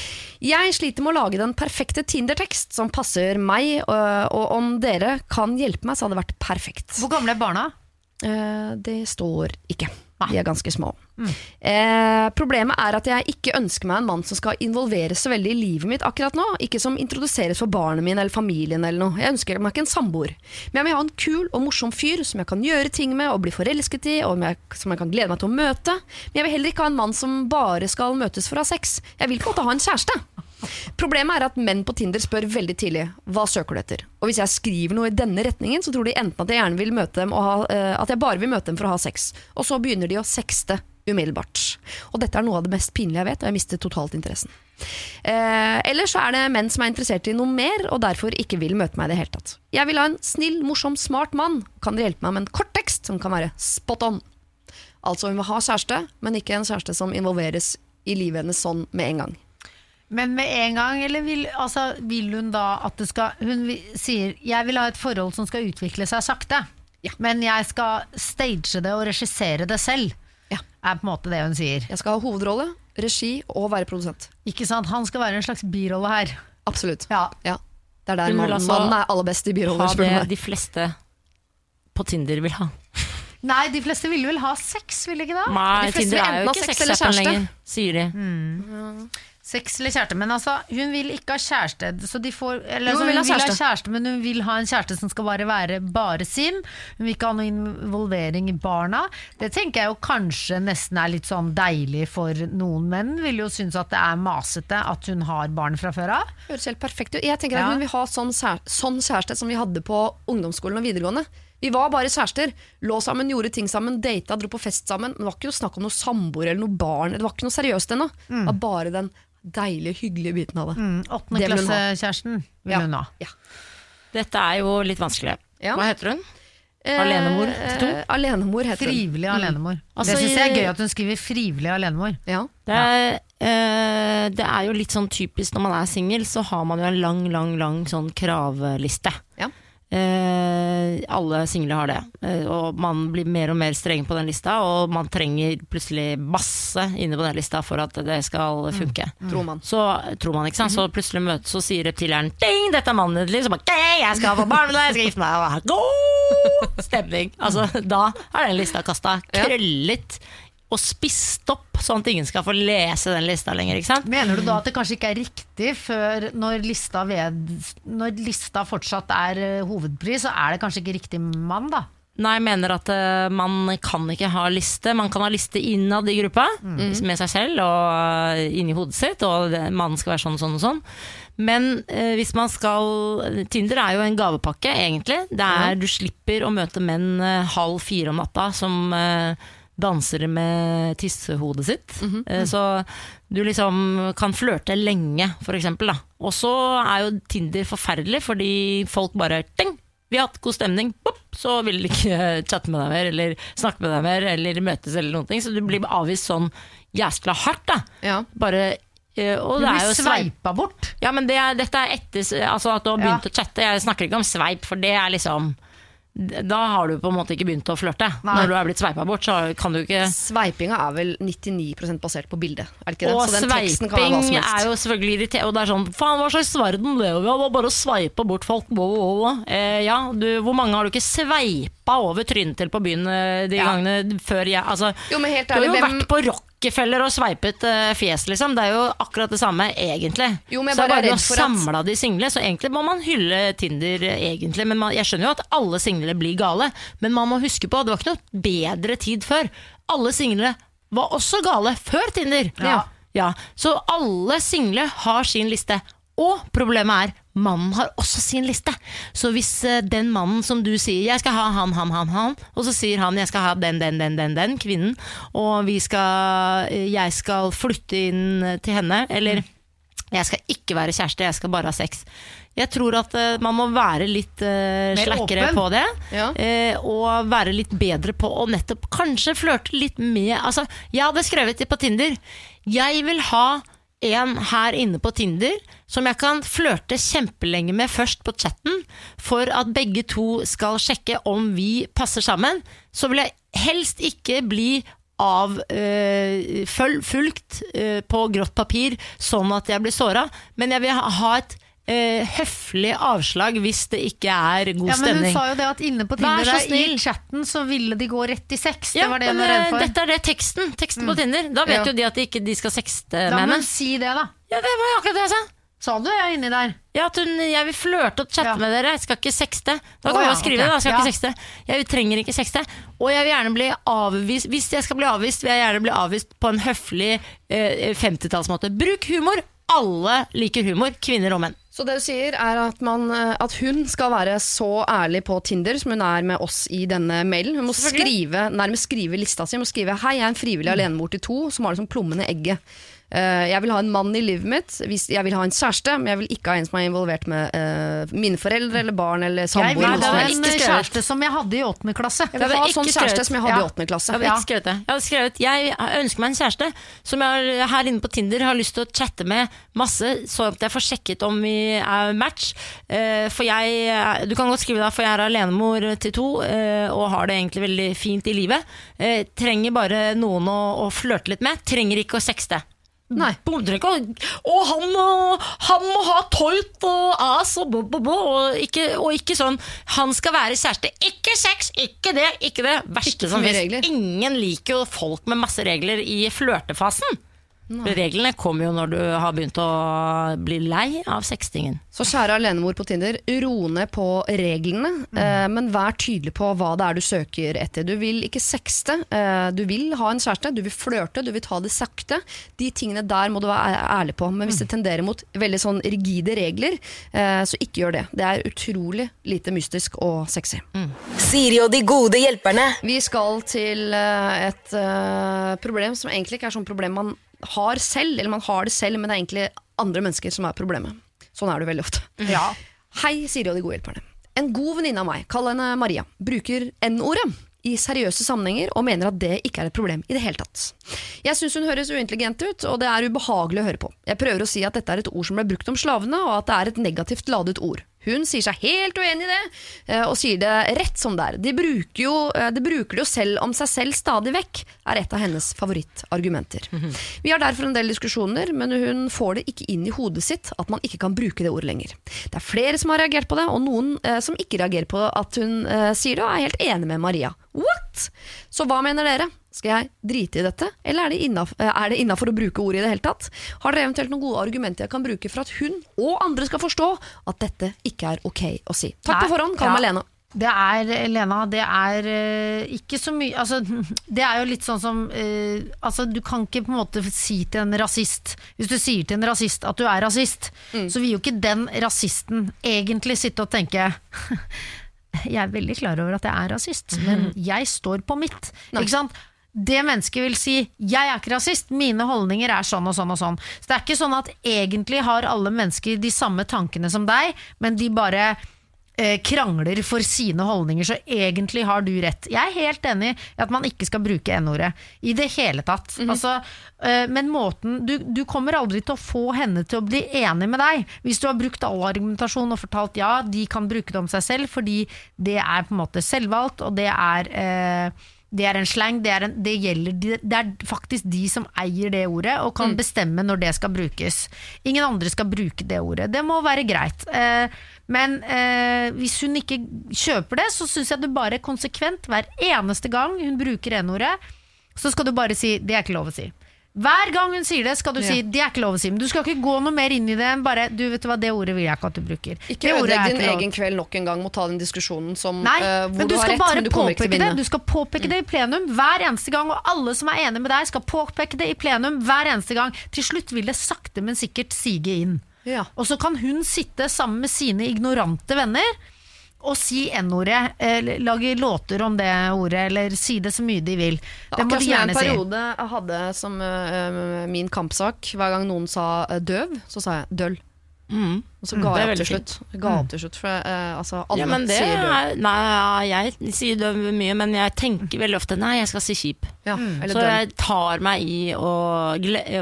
Jeg sliter med å lage den perfekte Tinder-tekst som passer meg, og, og om dere kan hjelpe meg, så hadde det vært perfekt. Hvor gamle er barna? Eh, det står ikke. De er ganske små. Eh, problemet er at jeg ikke ønsker meg en mann som skal involveres så veldig i livet mitt akkurat nå. Ikke som introduseres for barnet mine eller familien eller noe. Jeg ønsker meg ikke en samboer. Men jeg vil ha en kul og morsom fyr som jeg kan gjøre ting med og bli forelsket i, og som jeg kan glede meg til å møte. Men jeg vil heller ikke ha en mann som bare skal møtes for å ha sex. Jeg vil på en måte ha en kjæreste. Problemet er at menn på Tinder spør veldig tidlig hva søker du etter. Og hvis jeg skriver noe i denne retningen, så tror de enten at jeg gjerne vil møte dem ha, eh, at jeg bare vil møte dem for å ha sex. Og så begynner de å sexte umiddelbart. Og dette er noe av det mest pinlige jeg vet, og jeg mister totalt interessen. Eh, ellers så er det menn som er interessert i noe mer, og derfor ikke vil møte meg i det hele tatt. Jeg vil ha en snill, morsom, smart mann. Kan dere hjelpe meg med en kort tekst som kan være spot on? Altså hun vil ha kjæreste, men ikke en kjæreste som involveres i livet hennes sånn med en gang. Men med en gang, eller vil, altså, vil hun da at det skal Hun sier 'jeg vil ha et forhold som skal utvikle seg sakte', Ja. men jeg skal stage det og regissere det selv. Ja. Er på en måte det hun sier. Jeg skal ha hovedrolle, regi og være produsent. Ikke sant? Han skal være en slags birolle her. Absolutt. Ja. Ja. Det er der mannen, altså mannen er aller best i biroller. Ha det de fleste på Tinder vil ha. Nei, de fleste ville vel ha sex, ville ikke det? Nei, de fleste Tinder er jo ikke sex eller sexappen kjæreste. lenger, sier de. Sex eller kjæreste. Men altså, hun vil ikke ha kjæreste. Så de får, eller, Jo, altså, hun vil hun vil ha kjæreste. men hun vil ha en kjæreste som skal bare være bare sin. Hun vil ikke ha noe involvering i barna. Det tenker jeg jo kanskje nesten er litt sånn deilig for noen menn. Vil jo synes at det er masete at hun har barn fra før av. Høres helt perfekt ut. Jeg tenker at Ja. Hun vil ha sånn, sånn kjæreste som vi hadde på ungdomsskolen og videregående. Vi var bare kjærester. Lå sammen, gjorde ting sammen, data, dro på fest sammen. Det var ikke noe snakk om noe samboer eller noe barn. Det var ikke noe seriøst ennå. Det var bare den deilige, hyggelige biten av det. Mm, Åttende Det vil hun ha. Ja. hun ha. Ja. Dette er jo litt vanskelig. Ja. Hva heter hun? Eh, Alenemor til to? eh, Alenemor heter hun. Frivillig alenemor. Altså, det syns jeg er gøy at hun skriver frivillig alenemor. Ja. Det er, eh, det er jo litt sånn typisk når man er singel, så har man jo en lang, lang, lang sånn kravliste. Ja. Eh, alle single har det. Eh, og man blir mer og mer streng på den lista, og man trenger plutselig masse inne på den lista for at det skal funke. Tror man. Så tror man, ikke sant. Så plutselig møtes, så sier reptileren Ding, dette er mannen din. Så bare okay, jeg skal få barn med deg, jeg skal gifte meg. Og God stemning. Altså, da er den lista kasta. Ja. Og spist opp, sånn at ingen skal få lese den lista lenger. ikke sant? Mener du da at det kanskje ikke er riktig før når lista, ved, når lista fortsatt er eh, hovedpris, så er det kanskje ikke riktig mann, da? Nei, jeg mener at uh, man kan ikke ha liste. Man kan ha liste innad i gruppa, med seg selv og uh, inni hodet sitt, og det, mannen skal være sånn, og sånn og sånn. Men eh, hvis man skal Tinder er jo en gavepakke, egentlig. Det er, Du slipper å møte menn halv fire om natta som eh, danser med tissehodet sitt. Eh, så du liksom kan flørte lenge, eksempel. Og så er jo Tinder forferdelig, fordi folk bare ding, vi har hatt god stemning, Pop, så vil de ikke [laughs] chatte med deg mer, eller snakke med deg mer, eller møtes eller noen ting. Så du blir avvist sånn jæskla hardt, da. Ja. Bare eh, og Du det blir sveipa bort. Ja, men det er, dette er etter altså at du har begynt å chatte. Jeg snakker ikke om sveip, for det er liksom da har du på en måte ikke begynt å flørte. Nei. Når du er blitt sveipa bort, så kan du ikke Sveipinga er vel 99% basert på bildet, er det ikke det? Og Så den teksten kan være hva som sveiping helst. er jo selvfølgelig irriterende. Og det er sånn Faen, hva slags verden lever vi i? Bare å sveipe bort folk. Eh, ja, du, hvor mange har du ikke sveipa over trynet til på byen eh, de Ja. gangene før jeg Altså, Jo, men helt du har jo hvem- vært på Rockefeller og sveipet eh, fjes, liksom. Det er jo akkurat det samme, egentlig. Jo, så det bare er bare å for at- samle de single, så egentlig må man hylle Tinder, egentlig. Men man, jeg skjønner jo at alle single blir gale, men man må huske på det var ikke noe bedre tid før. Alle single var også gale før Tinder. Ja. Ja, så alle single har sin liste. Og problemet er, mannen har også sin liste. Så hvis eh, den mannen som du sier 'jeg skal ha han, han, han', han og så sier han 'jeg skal ha den, den, den, den, den kvinnen', og vi skal, eh, jeg skal flytte inn eh, til henne, eller 'jeg skal ikke være kjæreste, jeg skal bare ha sex'. Jeg tror at man må være litt uh, slakkere på det. Ja. Uh, og være litt bedre på å nettopp kanskje flørte litt med Altså, jeg hadde skrevet det på Tinder Jeg vil ha en her inne på Tinder som jeg kan flørte kjempelenge med først på chatten, for at begge to skal sjekke om vi passer sammen. Så vil jeg helst ikke bli av øh, fulgt øh, på grått papir, sånn at jeg blir såra, men jeg vil ha, et øh, høflig avslag hvis det ikke er god Ja, men hun stemning. sa jo det at inne på Tinder så der, i chatten så ville de gå rett i sex. Ja, det var det hun var redd for. Dette er det teksten. Teksten på Tinder. Da vet Ja. jo de at de ikke de skal sexte med henne. hun si det, da. Ja, det var akkurat det jeg sa. Sa du ja, inni der? Ja, at hun, jeg vil flørte og chatte Ja. med dere, jeg skal ikke sexte. Da kan oh, ja, skrive okay. da. Jeg skal Ja. ikke sexte. Jeg trenger ikke sexte. Og jeg vil gjerne bli avvist Hvis jeg skal bli avvist, vil jeg gjerne bli avvist på en høflig eh, 50-tallsmåte. Bruk humor. Alle liker humor, kvinner og menn. Så det du sier er at, man, eh, at hun skal være så ærlig på Tinder som hun er med oss i denne mailen. Hun må skrive, nærmest skrive lista si. Hun må skrive 'Hei, jeg er en frivillig alenemor til to som har det som plommen i egget'. Eh, jeg vil ha en mann i livet mitt. Jeg vil ha en kjæreste, men jeg vil ikke ha en som er involvert med eh, mine foreldre eller barn eller samboer. Jeg vil ha en kjæreste som jeg hadde i åttende klasse. Jeg vil ha en sånn kjæreste som jeg hadde i åttende klasse. Jeg hadde ikke skrevet det. Jeg hadde skrevet Jeg ønsker meg en kjæreste som jeg har- her inne på Tinder har lyst til å chatte med masse, så at jeg får sjekket om vi er match. Eh, For jeg Du kan godt skrive det, for jeg er alenemor til to og har det egentlig veldig fint i livet. Eh, Trenger bare noen å, å flørte litt med. Trenger ikke å sexte. Nei. Ikke Og han, må- han må ha toit og ass og bo, bo, bo. Og ikke, og ikke sånn Han skal være kjæreste. Ikke sex, ikke det, ikke det. Verste som fins. Ingen liker jo folk med masse regler i flørtefasen. Reglene kommer jo når du har begynt å bli lei av sextingen. Så kjære alenemor på Tinder, ro ned på reglene, eh, men vær tydelig på hva det er du søker etter. Du vil ikke sexte, eh, du vil ha en kjæreste, du vil flørte, du vil ta det sakte. De tingene der må du være ærlig på. Men hvis det tenderer mot veldig sånn rigide regler, eh, så ikke gjør det. Det er utrolig lite mystisk og sexy. Siri og de gode hjelperne. Vi skal til eh, et eh, problem som egentlig ikke er sånn problem man har selv, eller man har det selv, men det er egentlig andre mennesker som er problemet. Sånn er det veldig ofte. Ja. [laughs] Hei, Siri og de gode hjelperne. En god venninne av meg, kall henne Maria, bruker N-ordet i seriøse sammenhenger og mener at det ikke er et problem i det hele tatt. Jeg syns hun høres uintelligent ut, og det er ubehagelig å høre på. Jeg prøver å si at dette er et ord som ble brukt om slavene, og at det er et negativt ladet ord. Hun sier seg helt uenig i det, eh, og sier det rett som det er. De bruker, jo, eh, de bruker det jo selv om seg selv stadig vekk, er et av hennes favorittargumenter. Vi har derfor en del diskusjoner, men hun får det ikke inn i hodet sitt at man ikke kan bruke det ordet lenger. Det er flere som har reagert på det, og noen eh, som ikke reagerer på at hun sier det, og er helt enig med Maria. What?! Så hva mener dere? Skal jeg drite i dette, eller er det innaf- det innafor å bruke ordet i det hele tatt? Har dere eventuelt noen gode argumenter jeg kan bruke for at hun og andre skal forstå at dette ikke er ok å si? Takk på forhånd, kall meg. Lena. Det er, Lena, det er eh, ikke så mye altså, [laughs] Det er jo litt sånn som eh, altså, Du kan ikke på en måte si til en rasist Hvis du sier til en rasist at du er rasist, så vil jo ikke den rasisten egentlig sitte og tenke [laughs] Jeg er veldig klar over at jeg er rasist, men jeg står på mitt. Ikke sant? Det mennesket vil si 'jeg er ikke rasist, mine holdninger er sånn og sånn og sånn'. Så det er ikke sånn at egentlig har alle mennesker de samme tankene som deg, men de bare eh, krangler for sine holdninger, så egentlig har du rett. Jeg er helt enig i at man ikke skal bruke N-ordet i det hele tatt. altså, eh, men måten du, du kommer aldri til å få henne til å bli enig med deg hvis du har brukt all argumentasjon og fortalt ja, de kan bruke det om seg selv fordi det er på en måte selvvalgt, og det er eh, det er en slang, det er, en, det, gjelder, det er faktisk de som eier det ordet og kan bestemme når det skal brukes. Ingen andre skal bruke det ordet. Det må være greit. Eh, men eh, hvis hun ikke kjøper det, så syns jeg du bare konsekvent, hver eneste gang hun bruker N-ordet, så skal du bare si 'det er ikke lov å si'. Hver gang hun sier det, skal du si 'det er ikke lov å si'. Men du skal ikke gå noe mer inn i det enn bare 'du vet du hva, det ordet vil jeg ikke at du bruker'. Ikke ødelegg din lov. egen kveld nok en gang med å ta den diskusjonen som Nei, uh, hvor men du har rett, men du kommer ikke til påpeke vinne. det. Du skal påpeke det i plenum hver eneste gang, og alle som er enig med deg, skal påpeke det i plenum hver eneste gang. Til slutt vil det sakte, men sikkert sige inn. Ja. Og så kan hun sitte sammen med sine ignorante venner og si N-ordet, eller lage låter om det ordet, eller si det så mye de vil. Det må Akkurat de som jeg en periode si. hadde som uh, min kampsak. Hver gang noen sa eh, døv, så sa jeg døll. Mm. Og så ga det er jeg opp til slutt. Ga opp til slutt, for eh, altså, alle Ja, men det sier er, nei, jeg sier døv mye, men jeg tenker veldig ofte nei, jeg skal si kjip. Ja, mm. Så døll. jeg tar meg i å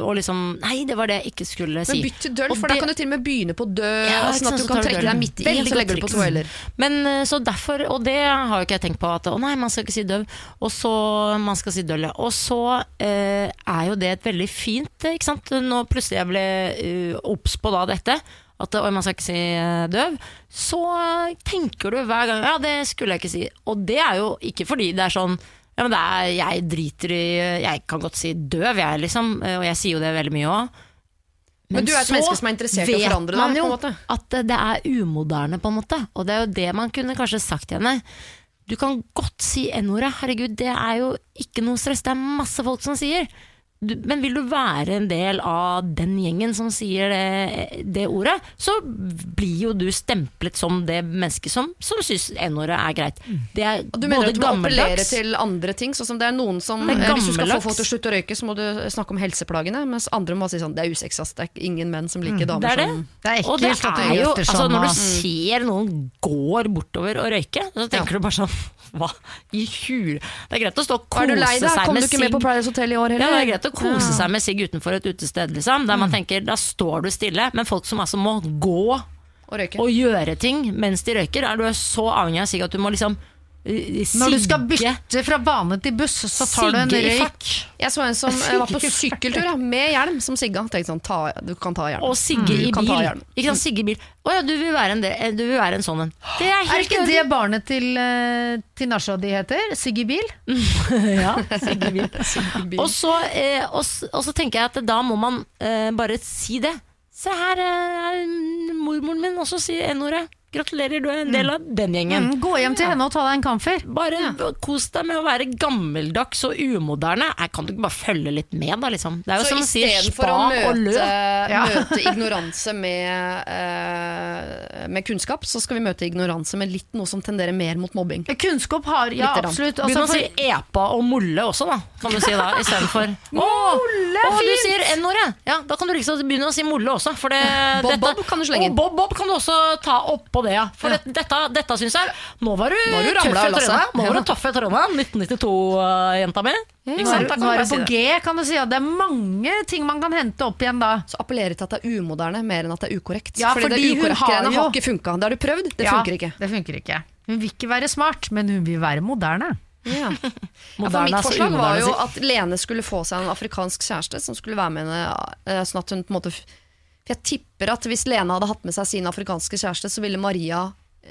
og liksom Nei, det var det jeg ikke skulle si. Men bytt til døll, for for da kan du til og med begynne på dø, Ja, sånn at du så kan trekke døll. deg midt i, Veldig så legger du på triks. Men eh, så derfor, og det har jo ikke jeg tenkt på, at å nei, man skal ikke si døv, og så man skal si døll, ja. Og så eh, er jo det et veldig fint, eh, ikke sant, nå plutselig jeg ble obs på da dette, at oi, man skal ikke si eh, døv, så eh, tenker du hver gang, ja, det skulle jeg ikke si. Og det er jo ikke fordi det er sånn, ja, men det er, jeg driter i, jeg kan godt si døv, jeg liksom, eh, og jeg sier jo det veldig mye også. Men du er et menneske som er interessert i å forandre deg, på en måte. At det er umoderne, på en måte. Og det er jo det man kunne kanskje sagt til henne. Du kan godt si N-ordet, herregud, det er jo ikke noe stress. Det er masse folk som sier. Du, men vil du være en del av den gjengen som sier det, det ordet, så blir jo du stemplet som det mennesket som, som syns N-ordet er greit. Det er Og Du mener at du må appellere til andre ting? Sånn som det er noen som Det er Hvis du skal få folk til å slutte å røyke, så må du snakke om helseplagene. Mens andre må si sånn Det er usexast. Det er ingen menn som liker Det damer er det. som Det er Og det ekkelt du er jo, altså sånn. når du ser noen går bortover og røyke, så tenker du bare sånn [laughs] Hva i hul Det er greit å stå og kose seg Er du lei deg? Kom du ikke med på Pride's Hotel i år heller? Ja, det er greit å kose seg med sigg utenfor et utested, liksom, der Mm. man tenker da står du stille. Men folk som altså må gå Og og gjøre ting mens de røyker, er du så avhengig av sigg at du må liksom Når du skal bytte fra bane til buss, så tar du en røyk. Jeg så en som eh, var på sykkeltur ja, med hjelm, som sigga. Tenkte sånn, ta, du kan ta hjelm. Og sigge Mm, i bil. Ikke sant, sigge i bil. Å ja, du vil være en, du vil være en sånn en. Det er Er ikke det barnet til, uh, til Nasha de heter? Siggy Bil? [laughs] Ja, Sigge [laughs] Bil. Og så, eh, og, og så tenker jeg at da må man eh, bare si det. Se her eh, er mormoren min også sier N-ordet. Gratulerer, du er en del av den gjengen. Mm, gå hjem til henne og ta deg en kamfer. Bare kos deg med å være gammeldags og umoderne. Jeg kan du ikke bare følge litt med, da? Liksom? Det er jo Så som å si spa å og lø. møte, møte [laughs] ignoranse med, uh, med kunnskap, så skal vi møte ignoranse med litt noe som tenderer mer mot mobbing. Kunnskap har Ja, Litt rann. absolutt. Begynn Altså, å si epa og molle også, da. Kan du si da, istedenfor [laughs] Molle fint Å, du sier N-ordet! Ja, da kan du liksom begynne å si molle også. For det, Bob dette, Bob kan du slenge inn. Og Bob Bob kan du også ta oppå det, ja. For det, dette, dette syns jeg Nå var du, har du tøff i Nå var du tøff i trynet. 1992-jenta mi. Ja, Nå er det på. G, kan du si. Ja, Det er mange ting man kan hente opp igjen da. Så appellere til at det er umoderne mer enn at det er ukorrekt. Ja, fordi, fordi det hun ukorrekte har jo- ikke funka. Det har du prøvd, det Ja, funker ikke. Det funker ikke. Hun vil ikke være smart, men hun vil være moderne. Ja. [laughs] Ja, for mitt altså forslag var jo at Lene skulle få seg en afrikansk kjæreste som skulle være med henne. eh, Sånn at hun på en måte For jeg tipper at hvis Lene hadde hatt med seg sin afrikanske kjæreste, så ville Maria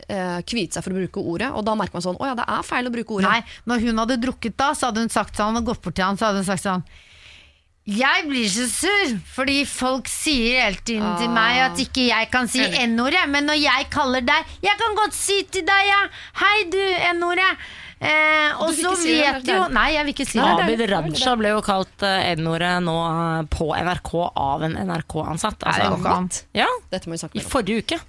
eh, kviet seg for å bruke ordet. Og da merker man sånn Å ja, det er feil å bruke ordet. Nei, når hun hadde drukket da, så hadde hun sagt sånn, og gått bort til han, så hadde hun sagt sånn jeg blir så sur, fordi folk sier hele tiden til meg at ikke jeg kan si. N-ordet, men når jeg kaller deg Jeg kan godt si til deg, ja, hei du, N-ordet. Eh, og så si vet jo. Nei, jeg vil ikke si det. Abid Raja ble jo kalt eh, N-ordet nå eh, på NRK av en NRK-ansatt. Altså, Dette må vi snakke I mer om. forrige uke.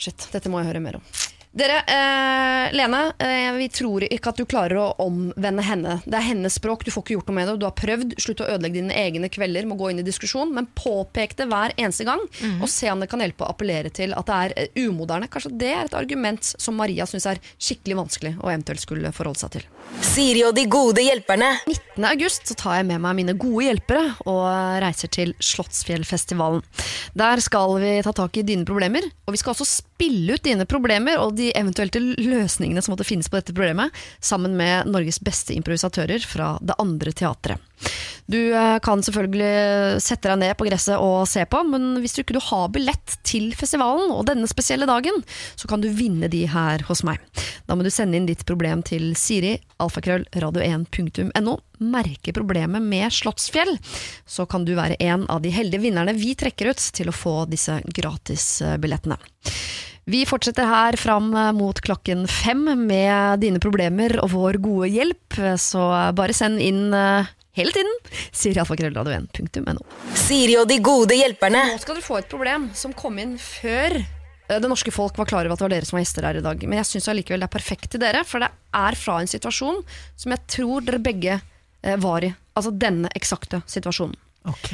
Shit, dette må jeg høre mer om. Dere, eh, Lene, eh, vi tror ikke at du klarer å omvende henne. Det er hennes språk, du får ikke gjort noe med det. Du har prøvd, slutt å ødelegge dine egne kvelder med å gå inn i diskusjon, men påpek det hver eneste gang, og se om det kan hjelpe å appellere til at det er eh, umoderne. Kanskje det er et argument som Maria syns er skikkelig vanskelig å eventuelt skulle forholde seg til. Siri og de gode hjelperne. 19. august så tar jeg med meg mine gode hjelpere og reiser til Slottsfjellfestivalen. Der skal vi ta tak i dine problemer, og vi skal også spille ut dine problemer og de eventuelle løsningene som måtte finnes på dette problemet, sammen med Norges beste improvisatører fra det andre teatret. Du eh, kan selvfølgelig sette deg ned på gresset og se på, men hvis du ikke du har billett til festivalen og denne spesielle dagen, så kan du vinne de her hos meg. Da må du sende inn ditt problem til Siri, alfakrøll, radio1.no. Merke problemet med Slottsfjell, så kan du være en av de heldige vinnerne vi trekker ut til å få disse gratisbillettene. Vi fortsetter her fram mot klokken fem med dine problemer og vår gode hjelp, så bare send inn eh, hele tiden. Sirialfakrøllradio1.no. Siri og de gode hjelperne. Nå skal dere få et problem som kom inn før eh, det norske folk var klar over at det var dere som var gjester her i dag. Men jeg syns allikevel det er perfekt til dere, for det er fra en situasjon som jeg tror dere begge eh, var i. Altså denne eksakte situasjonen. Ok.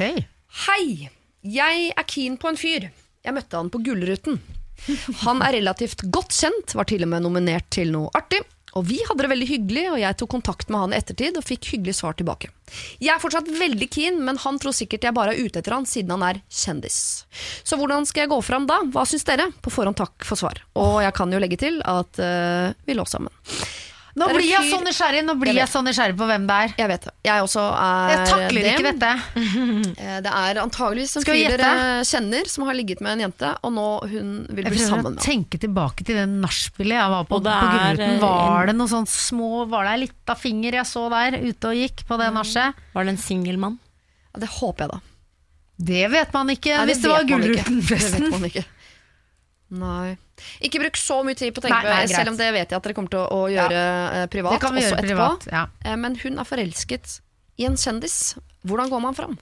Hei! Jeg er keen på en fyr. Jeg møtte han på Gullruten. Han er relativt godt kjent, var til og med nominert til noe artig. Og vi hadde det veldig hyggelig, og jeg tok kontakt med han i ettertid og fikk hyggelig svar tilbake. Jeg er fortsatt veldig keen, men han tror sikkert jeg bare er ute etter han siden han er kjendis. Så hvordan skal jeg gå fram da? Hva syns dere? På forhånd takk for svar. Og jeg kan jo legge til at uh, vi lå sammen. Nå blir jeg så nysgjerrig Nå blir Jeg jeg så nysgjerrig på hvem det er. Jeg vet det. Jeg også er Jeg takler det. ikke dette. [laughs] Eh, Det er antageligvis en fyr dere kjenner som har ligget med en jente, og nå hun vil bli sammen Jeg med å tenke tilbake til det nachspielet jeg var på, det på er, Gullruten. eh, Var det noe sånn små Var det ei lita finger jeg så der ute og gikk på det nachet? Var det en singelmann? Ja, det håper jeg, da. Det vet man ikke Nei, hvis det var Det vet forresten. Nei. Ikke bruk så mye tid på å tenke på det, selv om det vet jeg at dere kommer til å, å gjøre ja. privat. Det kan vi gjøre privat. Ja. Eh, Men hun er forelsket i en kjendis. Hvordan går man fram?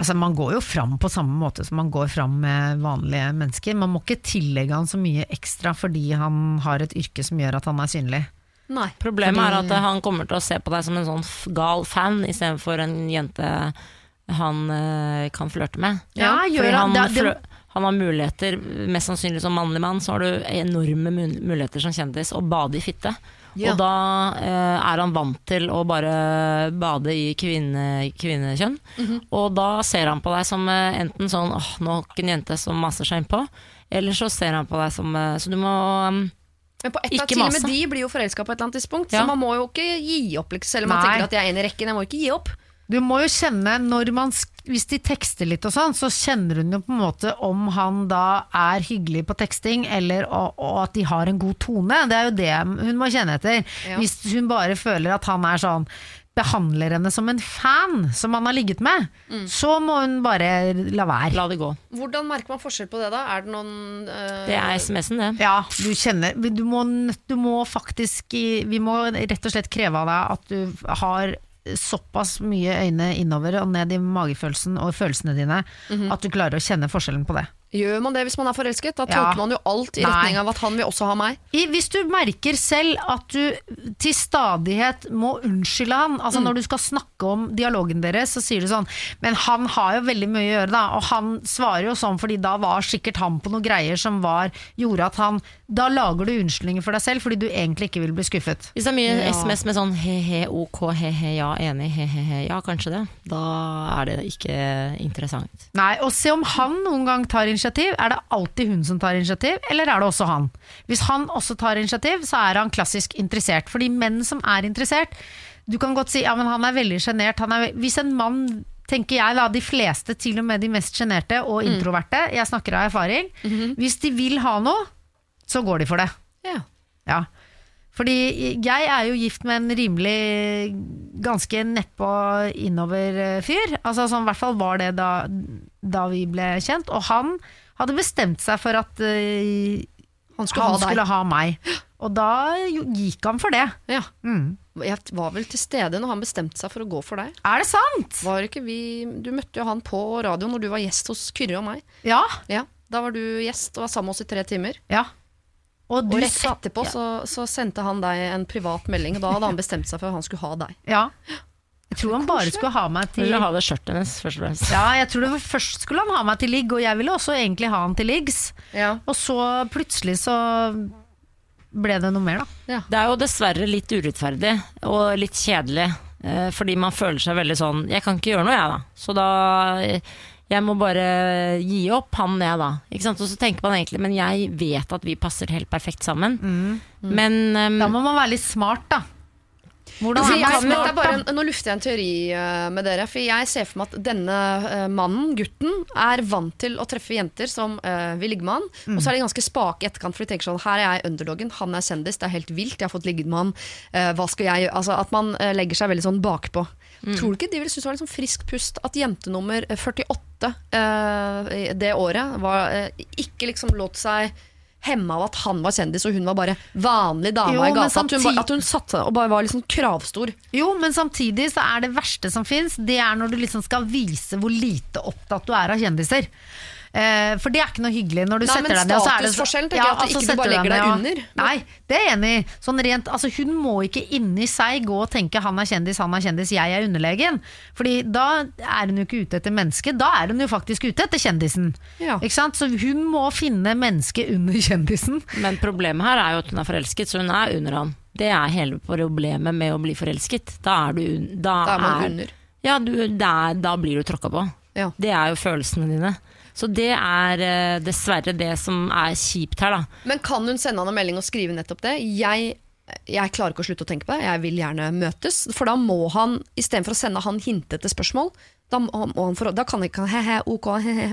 Altså, man går jo fram på samme måte som man går fram med vanlige mennesker. Man må ikke tillegge han så mye ekstra fordi han har et yrke som gjør at han er synlig. Nei. Problemet Fordi- er at han kommer til å se på deg som en sånn gal fan istedenfor en jente han eh, kan flørte med. Ja, gjør han- han, det- det- han har muligheter, mest sannsynlig som mannlig mann, så har du enorme muligheter som kjendis å bade i fitte. Ja. Og da eh, er han vant til å bare bade i kvinne, kvinnekjønn. Mhm. Og da ser han på deg som eh, enten sånn åh, nok en jente som maser seg innpå, eller så ser han på deg som eh, Så du må um, Men på et Ikke til og med de blir jo forelska på et eller annet tidspunkt, Ja. så man må jo ikke gi opp. liksom, Selv om man Nei. tenker at jeg er en i rekken. Jeg må ikke gi opp. Du må jo kjenne, når man, hvis de tekster litt og sånn, så kjenner hun jo på en måte om han da er hyggelig på teksting, eller og, og at de har en god tone. Det er jo det hun må kjenne etter. Ja. Hvis hun bare føler at han er sånn behandler henne som en fan som han har ligget med, så må hun bare la være. la det gå. Hvordan merker man forskjell på det, da? Er det noen uh... Det er SMS-en, det. Ja, du kjenner Du må, du må faktisk Vi må rett og slett kreve av deg at du har såpass mye øyne innover og ned i magefølelsen og følelsene dine at du klarer å kjenne forskjellen på det. Gjør man det hvis man er forelsket? Da tolker man jo alt i retning av at han vil også ha meg. I, hvis du merker selv at du til stadighet må unnskylde han, altså når du skal snakke om dialogen deres, så sier du sånn Men han har jo veldig mye å gjøre, da, og han svarer jo sånn fordi da var sikkert han på noen greier som var gjorde at han Da lager du unnskyldninger for deg selv fordi du egentlig ikke vil bli skuffet. Hvis det er mye Ja. SMS med sånn he-he, ok, he-he, ja, enig, he-he, ja, kanskje det. Da er det ikke interessant. Nei, og se om han noen gang tar initiativ. Er det alltid hun som tar initiativ, eller er det også han? Hvis han også tar initiativ, så er han klassisk interessert. Fordi menn som er interessert, du kan godt si ja, men han er veldig sjenert. er Hvis en mann tenker jeg da, de fleste, til og med de mest sjenerte og introverte, jeg snakker av erfaring, hvis de vil ha noe, så går de for det. Ja. Ja. Fordi jeg er jo gift med en rimelig ganske nedpå innover-fyr. Altså sånn, I hvert fall var det da, da vi ble kjent. Og han hadde bestemt seg for at eh, Han skulle han ha skulle ha meg. Og da gikk han for det. Ja. Mm. Jeg var vel til stede når han bestemte seg for å gå for deg. Er det sant? Var ikke vi, du møtte jo han på radio når du var gjest hos Kyrre og meg. Ja. Ja, Da var du gjest og var sammen med oss i tre timer. ja. Og du Og rett etterpå etterpå så, så sendte han deg en privat melding, og da hadde han bestemt seg for at han skulle ha deg. Ja. Jeg tror han bare skulle ha meg til ha det skjørtet hennes, først og fremst. Ja, jeg tror det var Først skulle han ha meg til ligg, og jeg ville også egentlig ha han til liggs. Ja. Og så plutselig så ble det noe mer, da. Det er jo dessverre litt urettferdig og litt kjedelig. eh, Fordi man føler seg veldig sånn Jeg kan ikke gjøre noe, jeg, da. Så da Jeg må bare gi opp han, jeg, da. Ikke sant? Og så tenker man egentlig Men jeg vet at vi passer helt perfekt sammen. Men um, Da må man være litt smart, da. Er jeg, er bare nå lufter jeg en teori eh, med dere. For jeg ser for meg at denne eh, mannen, gutten, er vant til å treffe jenter som uh, vil ligge med han. Og så er de ganske spake i etterkant, for de tenker sånn Her er jeg underdogen, han er kjendis, det er helt vilt, jeg har fått ligget med han. Uh, hva skal jeg gjøre? Altså At man legger seg veldig sånn bakpå. Tror du ikke de ville synes det var sånn frisk pust at jente nummer 48 uh, det året var, ikke liksom lot seg hemme av at han var kjendis, og hun var bare vanlig dame Jo, i gata. gata. At hun, at hun satt og bare var liksom kravstor. Jo, men samtidig så er det verste som fins, det er når du liksom skal vise hvor lite opptatt du er av kjendiser. Eh, for det er ikke noe hyggelig når du Nei, setter deg ned. Men så er det statusforskjellen tenker jeg at ikke du bare legger deg, deg under. Nei, det er jeg enig i. Sånn rent, altså, hun må ikke inni seg gå og tenke 'han er kjendis, han er kjendis, jeg er underlegen'. Fordi da er hun jo ikke ute etter mennesket, da er hun jo faktisk ute etter kjendisen. Ja. Ikke sant? Så hun må finne mennesket under kjendisen. Men problemet her er jo at hun er forelsket, så hun er under han. Det er hele problemet med å bli forelsket. Da er du Da, Da er man under. Ja, du, det er, da blir du tråkka på. Ja. Det er jo følelsene dine. Så det er eh, dessverre det som er kjipt her, da. Men kan hun sende han en melding og skrive nettopp det? Jeg, jeg klarer ikke å slutte å tenke på det, jeg vil gjerne møtes. For da må han, istedenfor å sende han hintete spørsmål, da, må han for, da kan ikke han he-he, ok, he-he,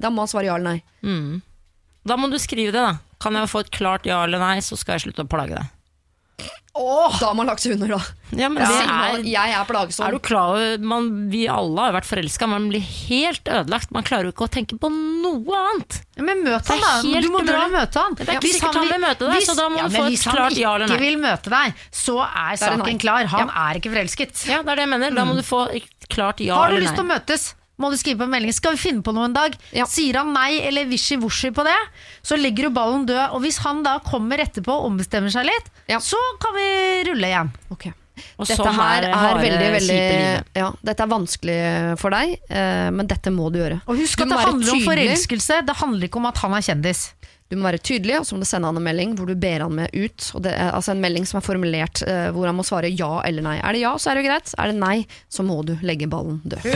Da må han svare ja eller nei. Da må du skrive det, da. Kan jeg få et klart ja eller nei, så skal jeg slutte å plage deg. Da har man lagt seg under, da. Ja, men Ja, det er, jeg er plagsom. er du klar over man, Vi alle har vært forelska, man blir helt ødelagt. Man klarer jo ikke å tenke på noe annet. Ja, Men møt Det han, er da. Du må dra og møte han. Det er ikke Hvis sikkert han vil møte deg, så da må du få et klart ja eller nei. Hvis han ikke vil møte deg, så er er saken klar. Han er ikke forelsket. Ja, det er det jeg mener. Da må du få et klart ja Har du lyst til å møtes? Må du skrive på en melding. Skal vi finne på noe en dag? Ja. Sier han nei eller wishy-washy på det, så legger du ballen død. Og hvis han da kommer etterpå og ombestemmer seg litt, Ja. så kan vi rulle igjen. Okay. Og Dette sånn her er er, veldig, veldig ja, Dette er vanskelig for deg, eh, men dette må du gjøre. Og husk at det handler om forelskelse. Det handler ikke om at han er kjendis. Du må være tydelig, og så må du sende han en melding hvor du ber han med ut. Og det er, altså En melding som er formulert eh, hvor han må svare ja eller nei. Er det ja, så er det greit. Er det nei, så må du legge ballen død.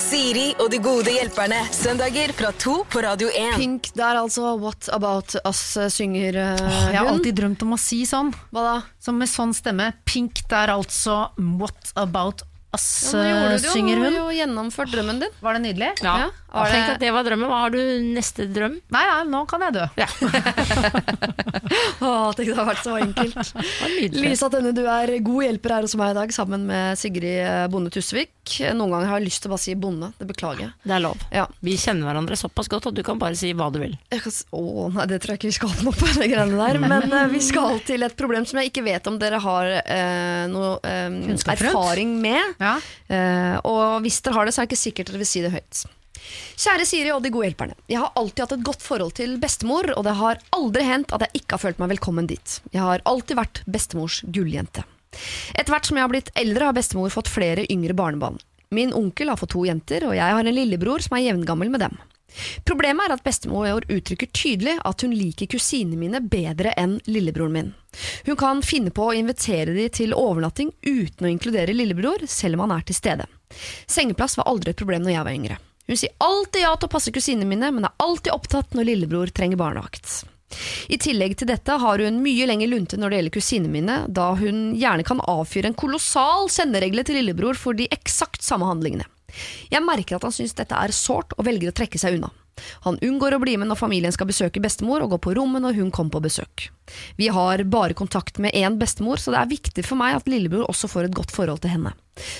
Siri og de gode hjelperne. Søndager fra to på Radio 1. Pink, det er altså What About Us eh, synger eh, Jeg har hun. alltid drømt om å si sånn. Hva da? Som med sånn stemme. Pink, det er altså What About Us, Ja, gjorde du synger hun. du jo gjennomført drømmen din. Var det nydelig? Ja. Ja, var Tenk det- at det var drømmen. Hva har du neste drøm? Nei, ja, nå kan jeg dø. [laughs] Åh, tenk det har vært så enkelt. [laughs] Lisa Tønne, du er god hjelper her hos meg i dag, sammen med Sigrid eh, Bonde Tusvik. Noen ganger har jeg lyst til å bare si bonde. Det beklager jeg. Det er lov. Ja. Vi kjenner hverandre såpass godt at du kan bare si hva du vil. Kan, å, nei, det tror jeg ikke vi skal åpne opp på, de greiene der. Men uh, vi skal til et problem som jeg ikke vet om dere har uh, noe uh, erfaring med. Ja. Uh, og hvis dere har det, så er det ikke sikkert dere vil si det høyt. Kjære Siri og de gode hjelperne. Jeg har alltid hatt et godt forhold til bestemor, og det har aldri hendt at jeg ikke har følt meg velkommen dit. Jeg har alltid vært bestemors gulljente. Etter hvert som jeg har blitt eldre, har bestemor fått flere yngre barnebarn. Min onkel har fått to jenter, og jeg har en lillebror som er jevngammel med dem. Problemet er at bestemor uttrykker tydelig at hun liker kusinene mine bedre enn lillebroren min. Hun kan finne på å invitere de til overnatting uten å inkludere lillebror, selv om han er til stede. Sengeplass var aldri et problem når jeg var yngre. Hun sier alltid ja til å passe kusinene mine, men er alltid opptatt når lillebror trenger barnevakt. I tillegg til dette har hun mye lenger lunte når det gjelder kusinene mine, da hun gjerne kan avfyre en kolossal senderegle til lillebror for de eksakt samme handlingene. Jeg merker at han syns dette er sårt og velger å trekke seg unna. Han unngår å bli med når familien skal besøke bestemor, og går på rommet når hun kommer på besøk. Vi har bare kontakt med én bestemor, så det er viktig for meg at lillebror også får et godt forhold til henne.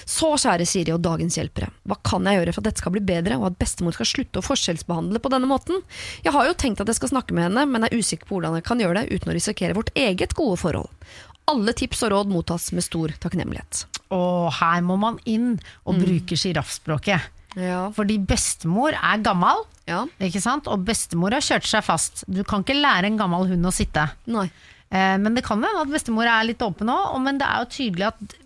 Så kjære Siri og dagens hjelpere, hva kan jeg gjøre for at dette skal bli bedre, og at bestemor skal slutte å forskjellsbehandle på denne måten? Jeg har jo tenkt at jeg skal snakke med henne, men er usikker på hvordan jeg kan gjøre det uten å risikere vårt eget gode forhold. Alle tips og råd mottas med stor takknemlighet. Og her må man inn og bruke sjiraffspråket. Ja. Fordi bestemor er gammel, ja. og bestemor har kjørt seg fast. Du kan ikke lære en gammel hund å sitte. Nei. Eh, men det kan hende at bestemor er litt åpen òg, men det er jo tydelig at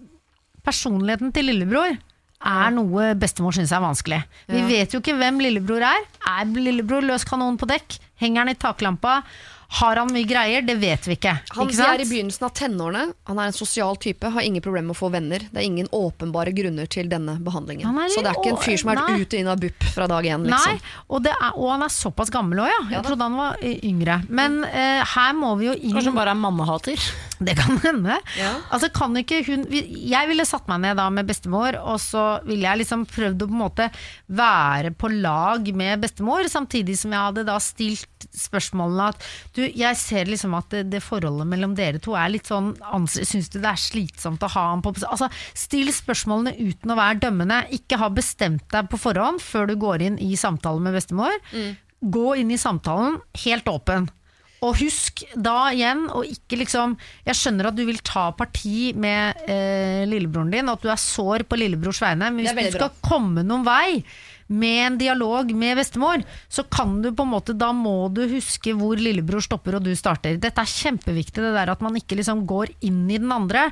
personligheten til lillebror er noe bestemor syns er vanskelig. Vi vet jo ikke hvem lillebror er. Er lillebror løs kanon på dekk? Henger han i taklampa? Har han mye greier? Det vet vi ikke. Han ikke er i begynnelsen av tenårene. Han er en sosial type, har ingen problemer med å få venner. Det er ingen åpenbare grunner til denne behandlingen. Han er Så det er ikke en fyr som er ute og inn av BUP fra dag én. Liksom. Nei, og, det er, og han er såpass gammel òg, ja. Jeg Ja trodde han var eh, yngre. Men uh, her må vi jo inn Kanskje han bare er mannehater. Det kan hende. Ja. Altså kan ikke hun Jeg ville satt meg ned da med bestemor, og så ville jeg liksom prøvd å på en måte være på lag med bestemor, samtidig som jeg hadde da stilt spørsmålene at du, jeg ser liksom at det, det forholdet mellom dere to er litt sånn Syns du det er slitsomt å ha han på Altså, still spørsmålene uten å være dømmende. Ikke ha bestemt deg på forhånd før du går inn i samtalen med bestemor. Gå inn i samtalen helt åpen. Og husk da igjen å ikke liksom Jeg skjønner at du vil ta parti med eh, lillebroren din, og at du er sår på lillebrors vegne, men hvis du skal komme noen vei med en dialog med bestemor, så kan du på en måte Da må du huske hvor lillebror stopper og du starter. Dette er kjempeviktig, det der at man ikke liksom går inn i den andre.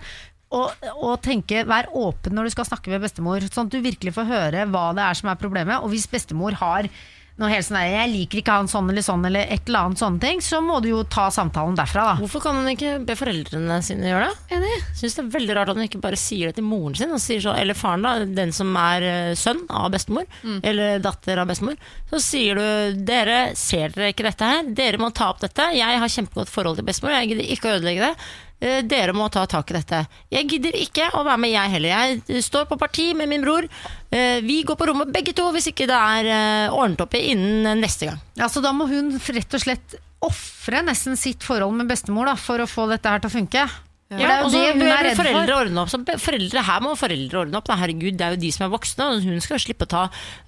Og, og tenke, Vær åpen når du skal snakke med bestemor, sånn at du virkelig får høre hva det er som er problemet. Og hvis bestemor har noe helt sånn der, 'jeg liker ikke han sånn eller sånn', eller et eller annet sånne ting, så må du jo ta samtalen derfra, da. Hvorfor kan han ikke be foreldrene sine gjøre det? Enig. Syns det er veldig rart at han ikke bare sier det til moren sin, og sier så, eller faren, da, den som er eh, sønn av bestemor, eller datter av bestemor. Så sier du dere ser dere ikke dette her, dere må ta opp dette. Jeg har kjempegodt forhold til bestemor, jeg gidder ikke å ødelegge det. Eh, Dere må ta tak i dette. Jeg gidder ikke å være med, jeg heller. Jeg står på parti med min bror. Eh, Vi går på rommet begge to hvis ikke det er eh, ordnet opp i innen neste gang. Ja, så da må hun rett og slett ofre nesten sitt forhold med bestemor da, for å få dette her til å funke. Er og så bør er foreldre for. ordne opp. Så foreldre, her må foreldre ordne opp. Da. Herregud, det er jo de som er voksne, og hun skal jo slippe å ta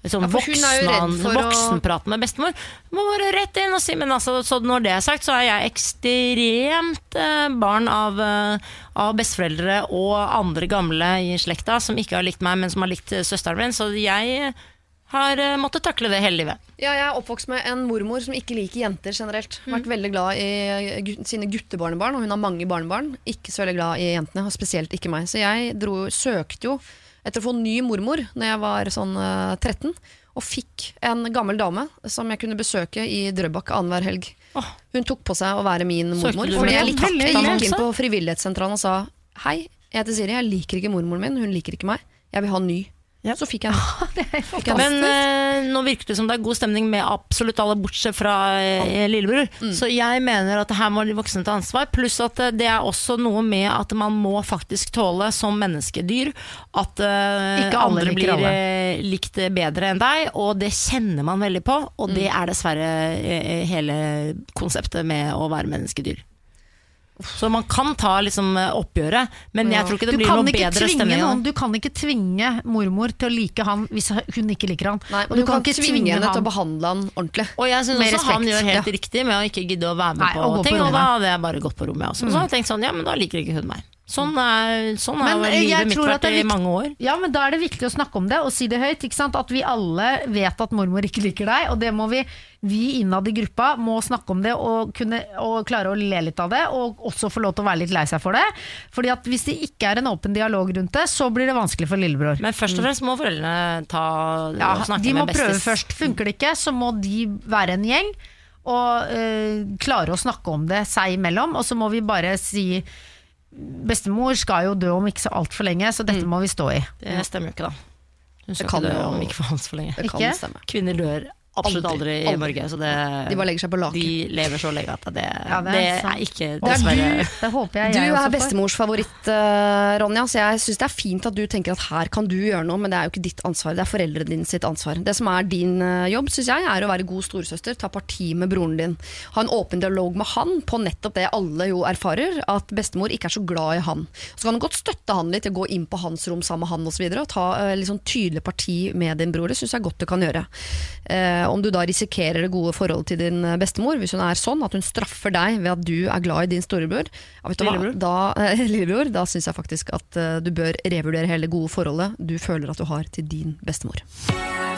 sånn Ja, voksen, å- voksenprat med bestemor. Må bare rett inn og si Men altså, så når det er sagt, så er jeg ekstremt eh, barn av, eh, av besteforeldre og andre gamle i slekta som ikke har likt meg, men som har likt eh, søsteren min. Så jeg har eh, måttet takle det hele livet. Ja, jeg er oppvokst med en mormor som ikke liker jenter generelt. Vært veldig glad i gut- sine guttebarnebarn, og hun har mange barnebarn. Ikke så veldig glad i jentene, og spesielt ikke meg. Så jeg dro, søkte jo etter å få ny mormor når jeg var sånn eh, 13, og fikk en gammel dame som jeg kunne besøke i Drøbak annenhver helg. Oh. Hun tok på seg å være min mormor. Fordi jeg, likte, jeg gikk inn på frivillighetssentralen og sa Hei, jeg heter Siri, jeg liker ikke mormoren min, hun liker ikke meg. Jeg vil ha en ny. Ja. Så fikk jeg det. [laughs] Jeg. Men eh, nå virker det som det er god stemning med absolutt alle, bortsett fra eh, lillebror. Mm. Så jeg mener at her må de voksne ta ansvar. Pluss at eh, det er også noe med at man må faktisk tåle som menneskedyr at eh, Ikke alle andre blir alle. eh, likt bedre enn deg, og det kjenner man veldig på. Og Mm. det er dessverre eh, hele konseptet med å være menneskedyr. Så man kan ta liksom oppgjøret, men jeg tror ikke det Du blir noe bedre stemning. noen, du kan ikke tvinge mormor til å like han hvis hun ikke liker han. Nei, men du, kan, ikke tvinge henne til å behandle han ordentlig. Og jeg syns også også han respekt, gjør helt ja. riktig med å ikke gidde å være med Nei, på og ting. på og da hadde jeg bare gått på rommet, jeg også. Så har jeg tenkt sånn, ja, men da liker ikke hun meg. Sånn er, sånn Men, eh, jeg livet mitt vært er i mange år. Ja, men da er det viktig å snakke om det og si det høyt. Ikke sant? At vi alle vet at mormor ikke liker deg, og det må vi, vi innad i gruppa må snakke om det og, kunne, og klare å le litt av det, og også få lov til å være litt lei seg for det. Fordi at hvis det ikke er en åpen dialog rundt det, så blir det vanskelig for lillebror. Men først og fremst må foreldrene ta Ja, og snakke de må prøve først. Funker det ikke, så må de være en gjeng og øh, klare å snakke om det seg imellom. Og så må vi bare si Bestemor skal jo dø om ikke så altfor lenge, så Mm. dette må vi stå i. Det stemmer jo ikke, da. Hun skal kan ikke dø om ikke for hans for lenge. Det kan Ikke? stemme. Kvinner dør absolutt aldri, Aldri, i. Norge, så det De bare legger seg på laken. de lever så lenge at det, Ja, det det, er ikke Det er dessverre du, det håper jeg [laughs] Du jeg også er bestemors favoritt, eh, Ronja, så jeg syns det er fint at du tenker at her kan du gjøre noe, men det er jo ikke ditt ansvar, det er foreldrene dine sitt ansvar. Det som er din eh, jobb, syns jeg, er å være god storesøster, ta parti med broren din. Ha en åpen dialog med han på nettopp det alle jo erfarer, at bestemor ikke er så glad i han. Så kan du godt støtte han litt gå inn på hans rom sammen med han osv. Og, og ta eh, litt sånn tydelig parti med din bror. Det syns jeg godt du kan gjøre. Eh, om du da risikerer det gode forholdet til din eh, bestemor, hvis hun er sånn at hun straffer deg ved at du er glad i din storebror, ja, vet du hva? Lillebror. da, eh, [laughs] lillebror, da syns jeg faktisk at eh, du bør revurdere hele det gode forholdet du føler at du har til din bestemor.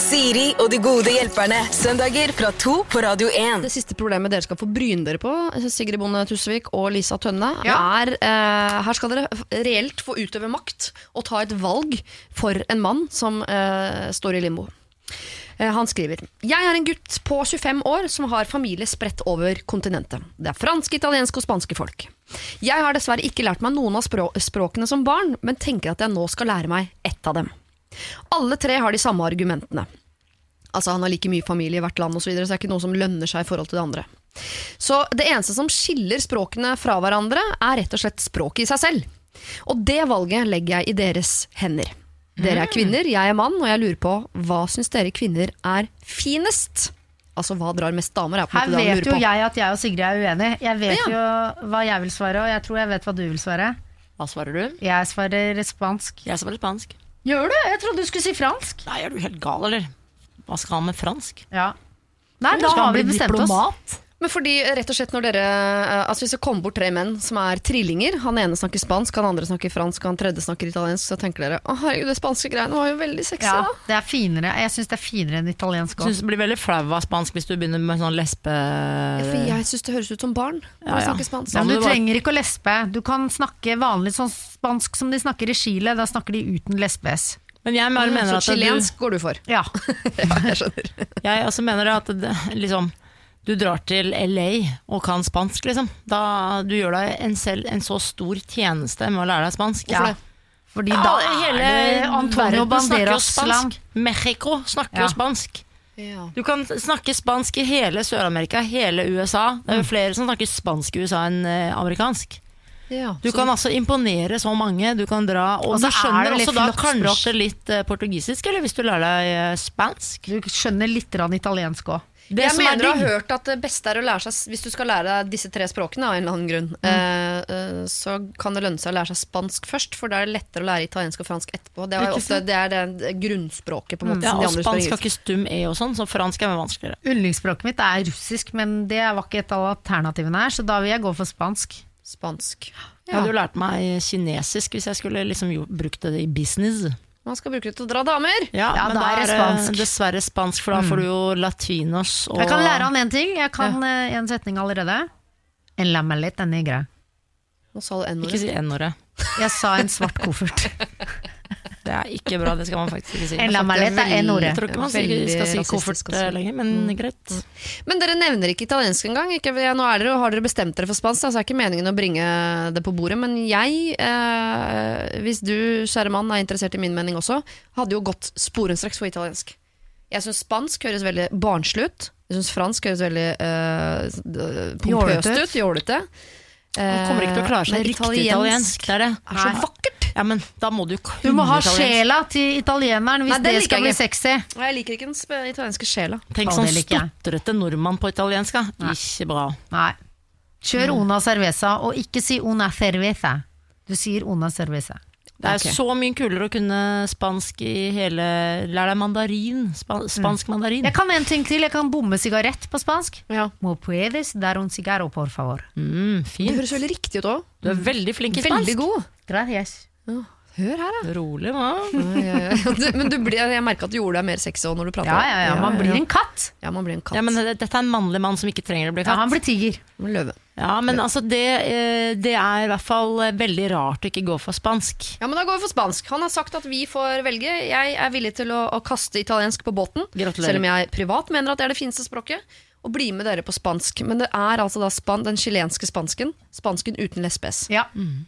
Siri og de gode hjelperne. Søndager fra to på Radio 1. Det siste problemet dere skal få bryne dere på, Sigrid Bonde Tusvik og Lisa Tønne, Ja. er eh, Her skal dere reelt få utøve makt og ta et valg for en mann som eh, står i limbo. Eh, Han skriver Jeg er en gutt på 25 år som har familie spredt over kontinentet. Det er franske, italienske og spanske folk. Jeg har dessverre ikke lært meg noen av språ språkene som barn, men tenker at jeg nå skal lære meg ett av dem. Alle tre har de samme argumentene. Altså Han har like mye familie i hvert land, og så, videre, så det er ikke noe som lønner seg i forhold til det andre. Så det eneste som skiller språkene fra hverandre, er rett og slett språket i seg selv. Og det valget legger jeg i deres hender. Dere er kvinner, jeg er mann, og jeg lurer på hva syns dere kvinner er finest? Altså hva drar mest damer? Er på Her vet lurer jo på. jeg at jeg og Sigrid er uenige. Jeg vet jo hva jeg vil svare, og jeg tror jeg vet hva du vil svare. Hva svarer du? Jeg svarer spansk. Jeg svarer spansk. Gjør du? Jeg trodde du skulle si fransk. Nei, er du helt gal, eller? Hva skal han med fransk? Ja. Nei, da har vi bestemt bestemt oss. Men fordi rett og slett når dere eh, Altså Hvis det kommer bort tre menn som er trillinger, han ene snakker spansk, han andre snakker fransk, han tredje snakker italiensk, så tenker dere å herregud, det spanske greiene var jo veldig sexy, Ja, da. det er finere. Jeg syns det er finere enn italiensk òg. blir veldig flau av spansk hvis du begynner med sånn lesbe... For jeg syns det høres ut som barn når Ja, ja. snakker spansk. Men du du trenger ikke å lesbe. Du kan snakke vanlig sånn spansk som de snakker i Chile. Da snakker de uten lesbes. Men jeg bare mener så at du, chilensk går du for. Ja. [laughs] Ja, jeg skjønner. jeg også mener at det, liksom, du drar til LA og kan spansk, liksom. Da du gjør deg en, selv en så stor tjeneste med å lære deg spansk. ja. Fordi da er det Antonio snakker jo Banderas spansk. Mexico snakker Ja. jo spansk. Ja. Du kan snakke spansk i hele Sør-Amerika, hele USA. Det er jo flere som snakker spansk i USA enn eh, amerikansk. Ja, Du kan altså imponere så mange. Du kan dra Og, Og så du er skjønner også da kanskje litt eh, portugisisk, eller hvis du lærer deg eh, spansk. Du skjønner litt italiensk òg. Det jeg som er mener å ha hørt at det beste er å lære seg Hvis du skal lære deg disse tre språkene av en eller annen grunn, mm. eh, så kan det lønne seg å lære seg spansk først, for da er det lettere å lære italiensk og fransk etterpå. Det er, ofte, det, er det grunnspråket på en måte Ja, og andre spansk har ikke stum e og sånn, så fransk er mye vanskeligere. Yndlingsspråket mitt er russisk, men det var ikke et av alternativene her, så da vil jeg gå for spansk. Spansk. Jeg hadde jo lært meg kinesisk hvis jeg skulle liksom brukt det i business. Man skal bruke det til å dra damer! Ja, Ja, men da er det spansk. dessverre spansk, for da får du jo latinos og Jeg kan lære han én ting. Jeg kan ja. en setning allerede. En lammelit, maleta negra. Nå sa du Ikke N-ordet. si n-ordet. Jeg sa en svart koffert. [laughs] Det er ikke bra, det skal man faktisk ikke si. En lamalett er Jeg N-ordet. tror ikke man sier, skal si koffert si. eh, lenger, men greit. Men dere nevner ikke italiensk engang. Ikke, ja, nå er dere, har dere bestemt dere for spansk, så så er ikke meningen å bringe det på bordet. Men jeg, eh, hvis du, kjære mann, er interessert i min mening også, hadde jo gått sporenstreks for italiensk. Jeg syns spansk høres veldig barnslig ut. Jeg syns fransk høres veldig eh, pompøst ut. Jålete. Man kommer ikke til å klare seg riktig italiensk. Det er det. er så vakkert! Ja, men da må du Du må ha sjela til italieneren hvis Nei, det skal bli sexy. Nei, jeg liker ikke den italienske sjela. Tenk sånn det stotrete nordmann på italiensk, da. Ikke bra. Nei. Kjør una cerveza, og ikke si una cerveza. Du sier una cerveza. Det er okay. så mye kulere å kunne spansk i hele Lær deg mandarin. Spa, spansk mandarin. Jeg kan en ting til. Jeg kan bomme sigarett på spansk. Ja. Mo puedes dar un cigarro, por favor. Mm, Det fint. høres veldig riktig ut òg. Du er veldig flink i spansk. Veldig god. Gracias. Hør her, da. Rolig, hva? Ja, ja, ja. Du- Men du blir, jeg merker at du gjorde deg mer sexy når du prata. Ja, ja, ja. Man blir en katt. Ja, man blir en katt. Ja, men Dette er en mannlig mann som ikke trenger å bli Ja, katt. han blir tiger. Løve. Ja, men altså det, eh, det er i hvert fall eh, veldig rart å ikke gå for spansk. Ja, men Da går vi for spansk. Han har sagt at vi får velge. Jeg er villig til å, å kaste italiensk på båten. Gratulerer. Selv om jeg privat mener at det er det fineste språket. Og bli med dere på spansk. Men det er altså da span den chilenske spansken. Spansken uten lesbes. Ja.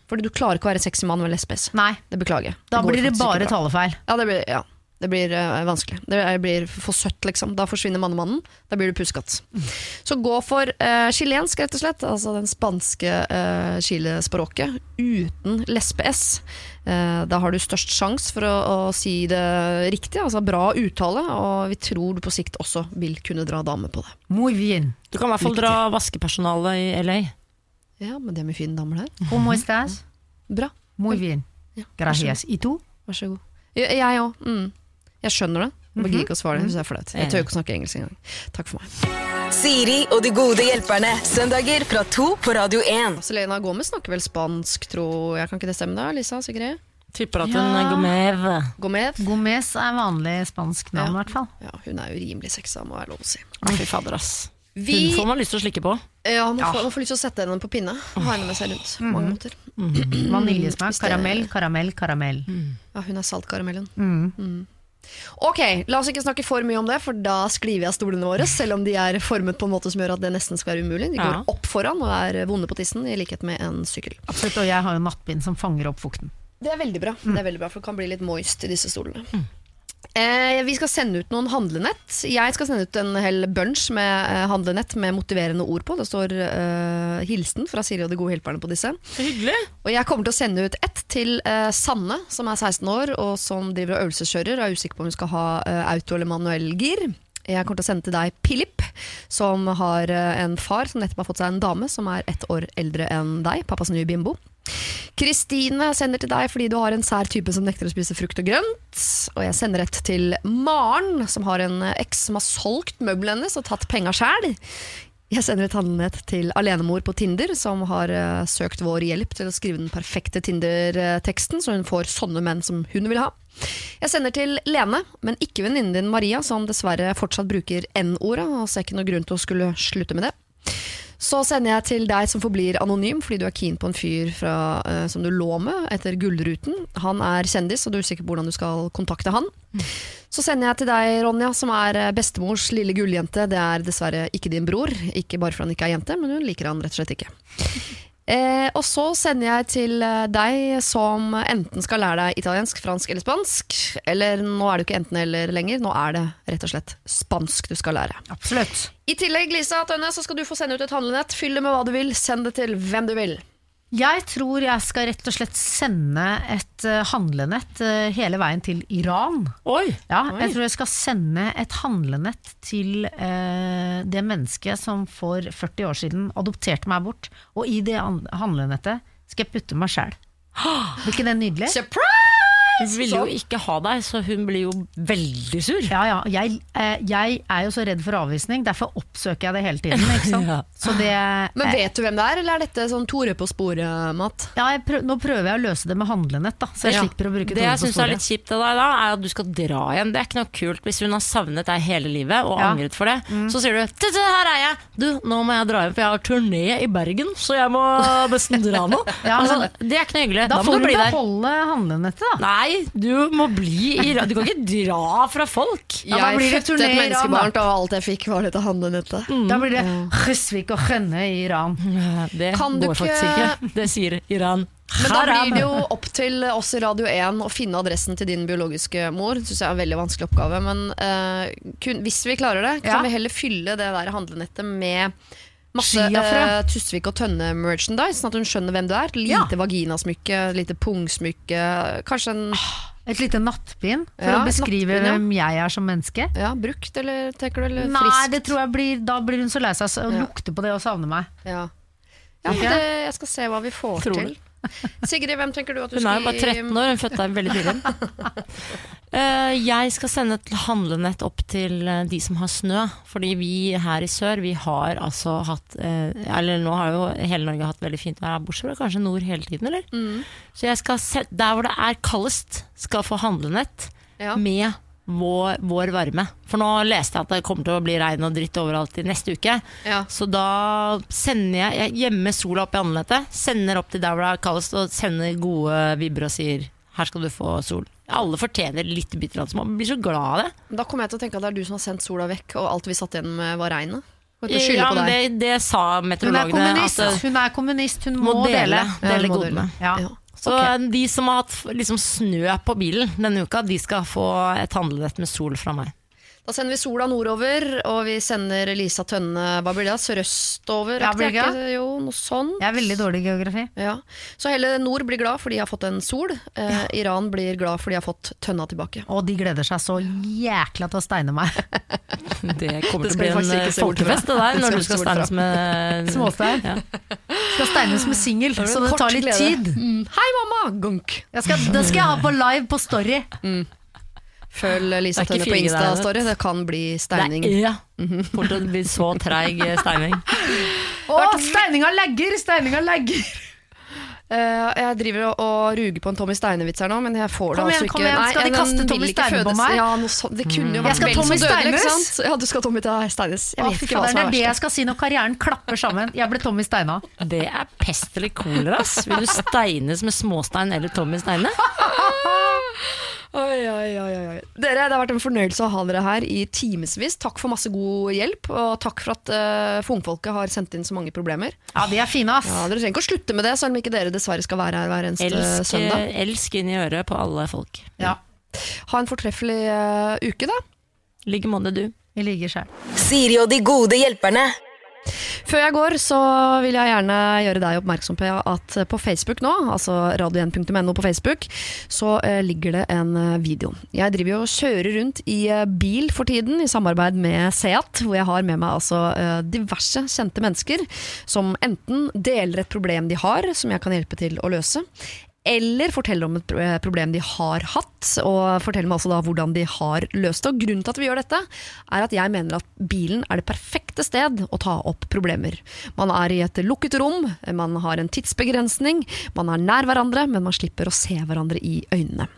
Fordi du klarer ikke å være sexy mann med lesbes. Nei, Det beklager jeg. da blir det bare talefeil. Ja, det blir, ja. Det blir uh, vanskelig. Det blir for søtt, liksom. Da forsvinner mannemannen. Da blir du puskatt. Så gå for uh, chilensk, rett og slett. Altså den spanske uh, chilespråket uten lesbe-s. Uh, da har du størst sjanse for å, å si det riktig, altså bra uttale, og vi tror du på sikt også vil kunne dra dame på det. Muy bien. Du kan i hvert fall dra vaskepersonalet i LA. Ja, men det er mye fine damer der. Como estás? Bra. Muy bien. Ja. Gracias. I to? Vær så god. Jeg- Jeg òg. Mm. Jeg skjønner det. Jeg gidder ikke å svare det hvis det er flaut. Jeg tør ikke å snakke engelsk engang. Takk for meg. Siri og de gode hjelperne. Søndager fra to på Radio 1. Selena Gomez snakker vel spansk, tror jeg. Kan ikke det stemme, da? Lisa? Sigrid? Tipper at Ja. hun går med. Gomez. Gomez er vanlig spansk navn, i Ja. hvert fall. Ja, hun er jo rimelig sexa, må jeg lov å si. Fy fader, ass. Vi- Hun får man lyst til å slikke på. Ja, man, Får, man får lyst til å sette henne på pinne og ha henne med seg rundt. Mm. mange måter. Vaniljesmak, karamell, karamell, karamell, Mm. Ja, hun er saltkaramellen. Mm. Ok, la oss ikke snakke for mye om det, for da sklir vi av stolene våre. Selv om de er formet på en måte som gjør at det nesten skal være umulig. De går Ja. opp foran og er vonde på tissen, i likhet med en sykkel. Absolutt, og jeg har jo nattbind som fanger opp fukten. Det er veldig bra, det er veldig bra for det kan bli litt moist i disse stolene. Eh, vi skal sende ut noen handlenett. Jeg skal sende ut en hel bunch med eh, handlenett med motiverende ord på. Det står eh, hilsen fra Siri og de gode hjelperne på disse. Så hyggelig. Og jeg kommer til å sende ut ett til eh, Sanne, som er 16 år og som driver og øvelseskjører og er usikker på om hun skal ha eh, auto- eller manuell gir. Jeg kommer til å sende til deg Pilip, som har eh, en far som nettopp har fått seg en dame som er ett år eldre enn deg. Pappas nye bimbo. Kristine sender til deg fordi du har en sær type som nekter å spise frukt og grønt. Og jeg sender et til Maren, som har en eks som har solgt møblene hennes og tatt penga sjæl. Jeg sender et handlenett til alenemor på Tinder, som har uh, søkt vår hjelp til å skrive den perfekte Tinder-teksten, så hun får sånne menn som hun vil ha. Jeg sender til Lene, men ikke venninnen din Maria, som dessverre fortsatt bruker N-ordet, og ser ikke noe grunn til å skulle slutte med det. Så sender jeg til deg som forblir anonym, fordi du er keen på en fyr fra, uh, som du lå med etter Gullruten. Han er kjendis, og du er usikker på hvordan du skal kontakte han. Så sender jeg til deg, Ronja, som er eh, bestemors lille gulljente. Det er dessverre ikke din bror, ikke bare fordi han ikke er jente, men hun liker han rett og slett ikke. Eh, og så sender jeg til eh, deg som enten skal lære deg italiensk, fransk eller spansk. Eller nå er det jo ikke enten eller lenger, nå er det rett og slett spansk du skal lære. Absolutt. I tillegg, Lisa Tønne, så skal du få sende ut et handlenett. Fyll det med hva du vil, send det til hvem du vil. Jeg tror jeg skal rett og slett sende et eh, handlenett eh, hele veien til Iran. Oi. Ja, jeg tror jeg skal sende et handlenett til eh, det mennesket som for 40 år siden adopterte meg bort. Og i det handlenettet skal jeg putte meg sjæl. Blir ikke det nydelig? Surprise! Hun vil jo ikke ha deg, så hun blir jo veldig sur. Ja, ja. Jeg, eh, jeg er jo så redd for avvisning, derfor oppsøker jeg det hele tiden. Ikke sant? [laughs] Ja. Så det, Men vet du hvem det er, eller er dette sånn Tore på sporet-mat? ja, prøv, nå prøver jeg å løse det med handlenett, da, så jeg Ja. slipper å bruke Det jeg på syns er litt kjipt av deg da, er at du skal dra igjen. Det er ikke noe kult hvis hun har savnet deg hele livet og Ja. angret for det. Så sier du «Tete, 'her er jeg', du, nå må jeg dra hjem, for jeg har turné i Bergen, så jeg må nesten dra nå. [laughs] Ja, altså, det er ikke noe hyggelig. Da, Da, får du beholde handlenettet, da. Nei, du må bli i Du kan ikke dra fra folk. Ja, da jeg blir det fødte turné i Iran, og alt jeg fikk var dette handlenettet. Da blir det Husvik og Rønne i Iran. Det Kan går faktisk ikke- ikke. Det sier Iran. Men da blir det jo opp til oss i Radio 1 å finne adressen til din biologiske mor. Det synes jeg er en veldig vanskelig oppgave. Men uh, kun, hvis vi klarer det, kan Ja. vi heller fylle det der handlenettet med masse uh, Tusvik og Tønne-merchandise, sånn at hun skjønner hvem du er. Lite Ja. vaginasmykke, lite pungsmykke. Kanskje en Et lite nattbind for Ja, å beskrive nattbind, ja. hvem jeg er som menneske. ja, brukt, eller tenker du? Eller Nei, friskt? det tror jeg blir, da blir hun så lei seg og lukter på det og savner meg. Ja, ja det, jeg skal se hva vi får til. [laughs] Sigrid, hvem tenker du at du skal Hun er jo bare 13 år, hun fødte deg veldig tidlig. uh, [laughs] jeg skal sende et handlenett opp til eh, de som har snø. Fordi vi her i sør, vi har altså hatt uh, Eller nå har jo hele Norge hatt veldig fint vær, bortsett fra kanskje nord hele tiden, eller? Mm. Så jeg skal se, der hvor det er kaldest, skal få handlenett Ja. med vår, vår varme. For nå leste jeg at det kommer til å bli regn og dritt overalt i neste uke. Ja. Så da sender jeg, jeg gjemmer sola opp i handlenettet, sender opp til der hvor det er kaldest, og sender gode vibber og sier her skal du få sol. Alle fortjener litt bitte litt. Man blir så glad av det. Da kommer jeg til å tenke at det er du som har sendt sola vekk, og alt vi satt igjen med var regnet. Ja, men det, det sa Hun er meteorologene. kommunist, At hun, er kommunist, hun må må dele. dele, dele godene. Ja. Ja. Så okay. de som har hatt liksom, snø på bilen denne uka, de skal få et handlenett med sol fra meg. Da sender vi sola nordover, og vi sender Lisa Tønne det? Sørøstover? Ja, ikke? Ikke- Jo, noe. Jeg er veldig dårlig i geografi. Ja. Så hele nord blir glad fordi de har fått en sol. Eh, Iran blir glad fordi de har fått tønna tilbake. Og de gleder seg så jækla til å steine meg. [laughs] [laughs] Det kommer Det til å bli en eh, folkefest det der, når du skal steines med [laughs] Småstein. Ja. Skal steines med singel, så det tar litt tid. Mm. Hei, mamma! Gunk. Skal, det skal jeg ha på live på Story. Følg Lisa Tønne på Insta-story. Det kan bli steining. Det er, ja. Fort å bli så treig steining. [laughs] Å, steininga legger! Steininga lagger! Eh, jeg driver og, og ruger på en Tommy Steine-vits her nå, men jeg får det Kom altså ikke. kom igjen. Skal de kaste Tommy Steine på meg? Ja, noe sånt. Det kunne jo vært skal vel så Tommy dødelig, ikke sant? Ja, du skal Tommy Steines. Jeg vet ikke hva som er verst. det er det jeg skal si når karrieren klapper sammen. Jeg ble Tommy Steina. Det er pest eller kolera, ass. Vil du steines med småstein eller Tommy Steine? [laughs] Oi, oi, oi, oi. Dere, Det har vært en fornøyelse å ha dere her i timevis. Takk for masse god hjelp, og takk for at uh, fungfolket har sendt inn så mange problemer. Ja, de er fine, ass. Ja, Dere trenger ikke å slutte med det, selv om ikke dere dessverre skal være her hver eneste Elsk, søndag. elsk inn i øret på alle folk. Ja, Ha en fortreffelig uh, uke, da. I like måte, du. vi ligger sjæl. Siri og de gode hjelperne. Før jeg går, så vil jeg gjerne gjøre deg oppmerksom på at på Facebook nå, altså radio1.no på Facebook, så eh, ligger det en eh, video. Jeg driver jo og kjører rundt i eh, bil for tiden, i samarbeid med Seat, hvor jeg har med meg altså diverse kjente mennesker som enten deler et problem de har, som jeg kan hjelpe til å løse, eller fortelle om et problem de har hatt, og fortelle meg også da hvordan de har løst det. Og grunnen til at vi gjør dette, er at jeg mener at bilen er det perfekte sted å ta opp problemer. Man er i et lukket rom, man har en tidsbegrensning, man er nær hverandre, men man slipper å se hverandre i øynene.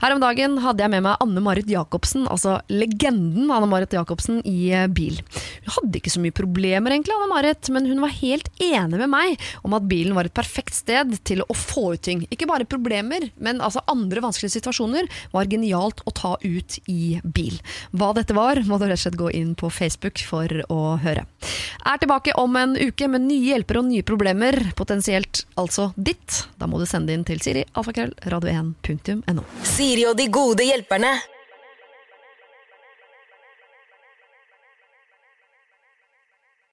Her om dagen hadde jeg med meg Anne Marit Jacobsen, altså legenden Anne Marit Jacobsen, i eh, bil. Hun hadde ikke så mye problemer egentlig, Anne Marit, men hun var helt enig med meg om at bilen var et perfekt sted til å få ut ting. Ikke bare problemer, men altså andre vanskelige situasjoner var genialt å ta ut i bil. Hva dette var, må du rett og slett gå inn på Facebook for å høre. Er tilbake om en uke med nye hjelpere og nye problemer, potensielt altså ditt. Da må du sende inn til Siri, alfakrøll, radio1.no. Siri og de gode hjelperne.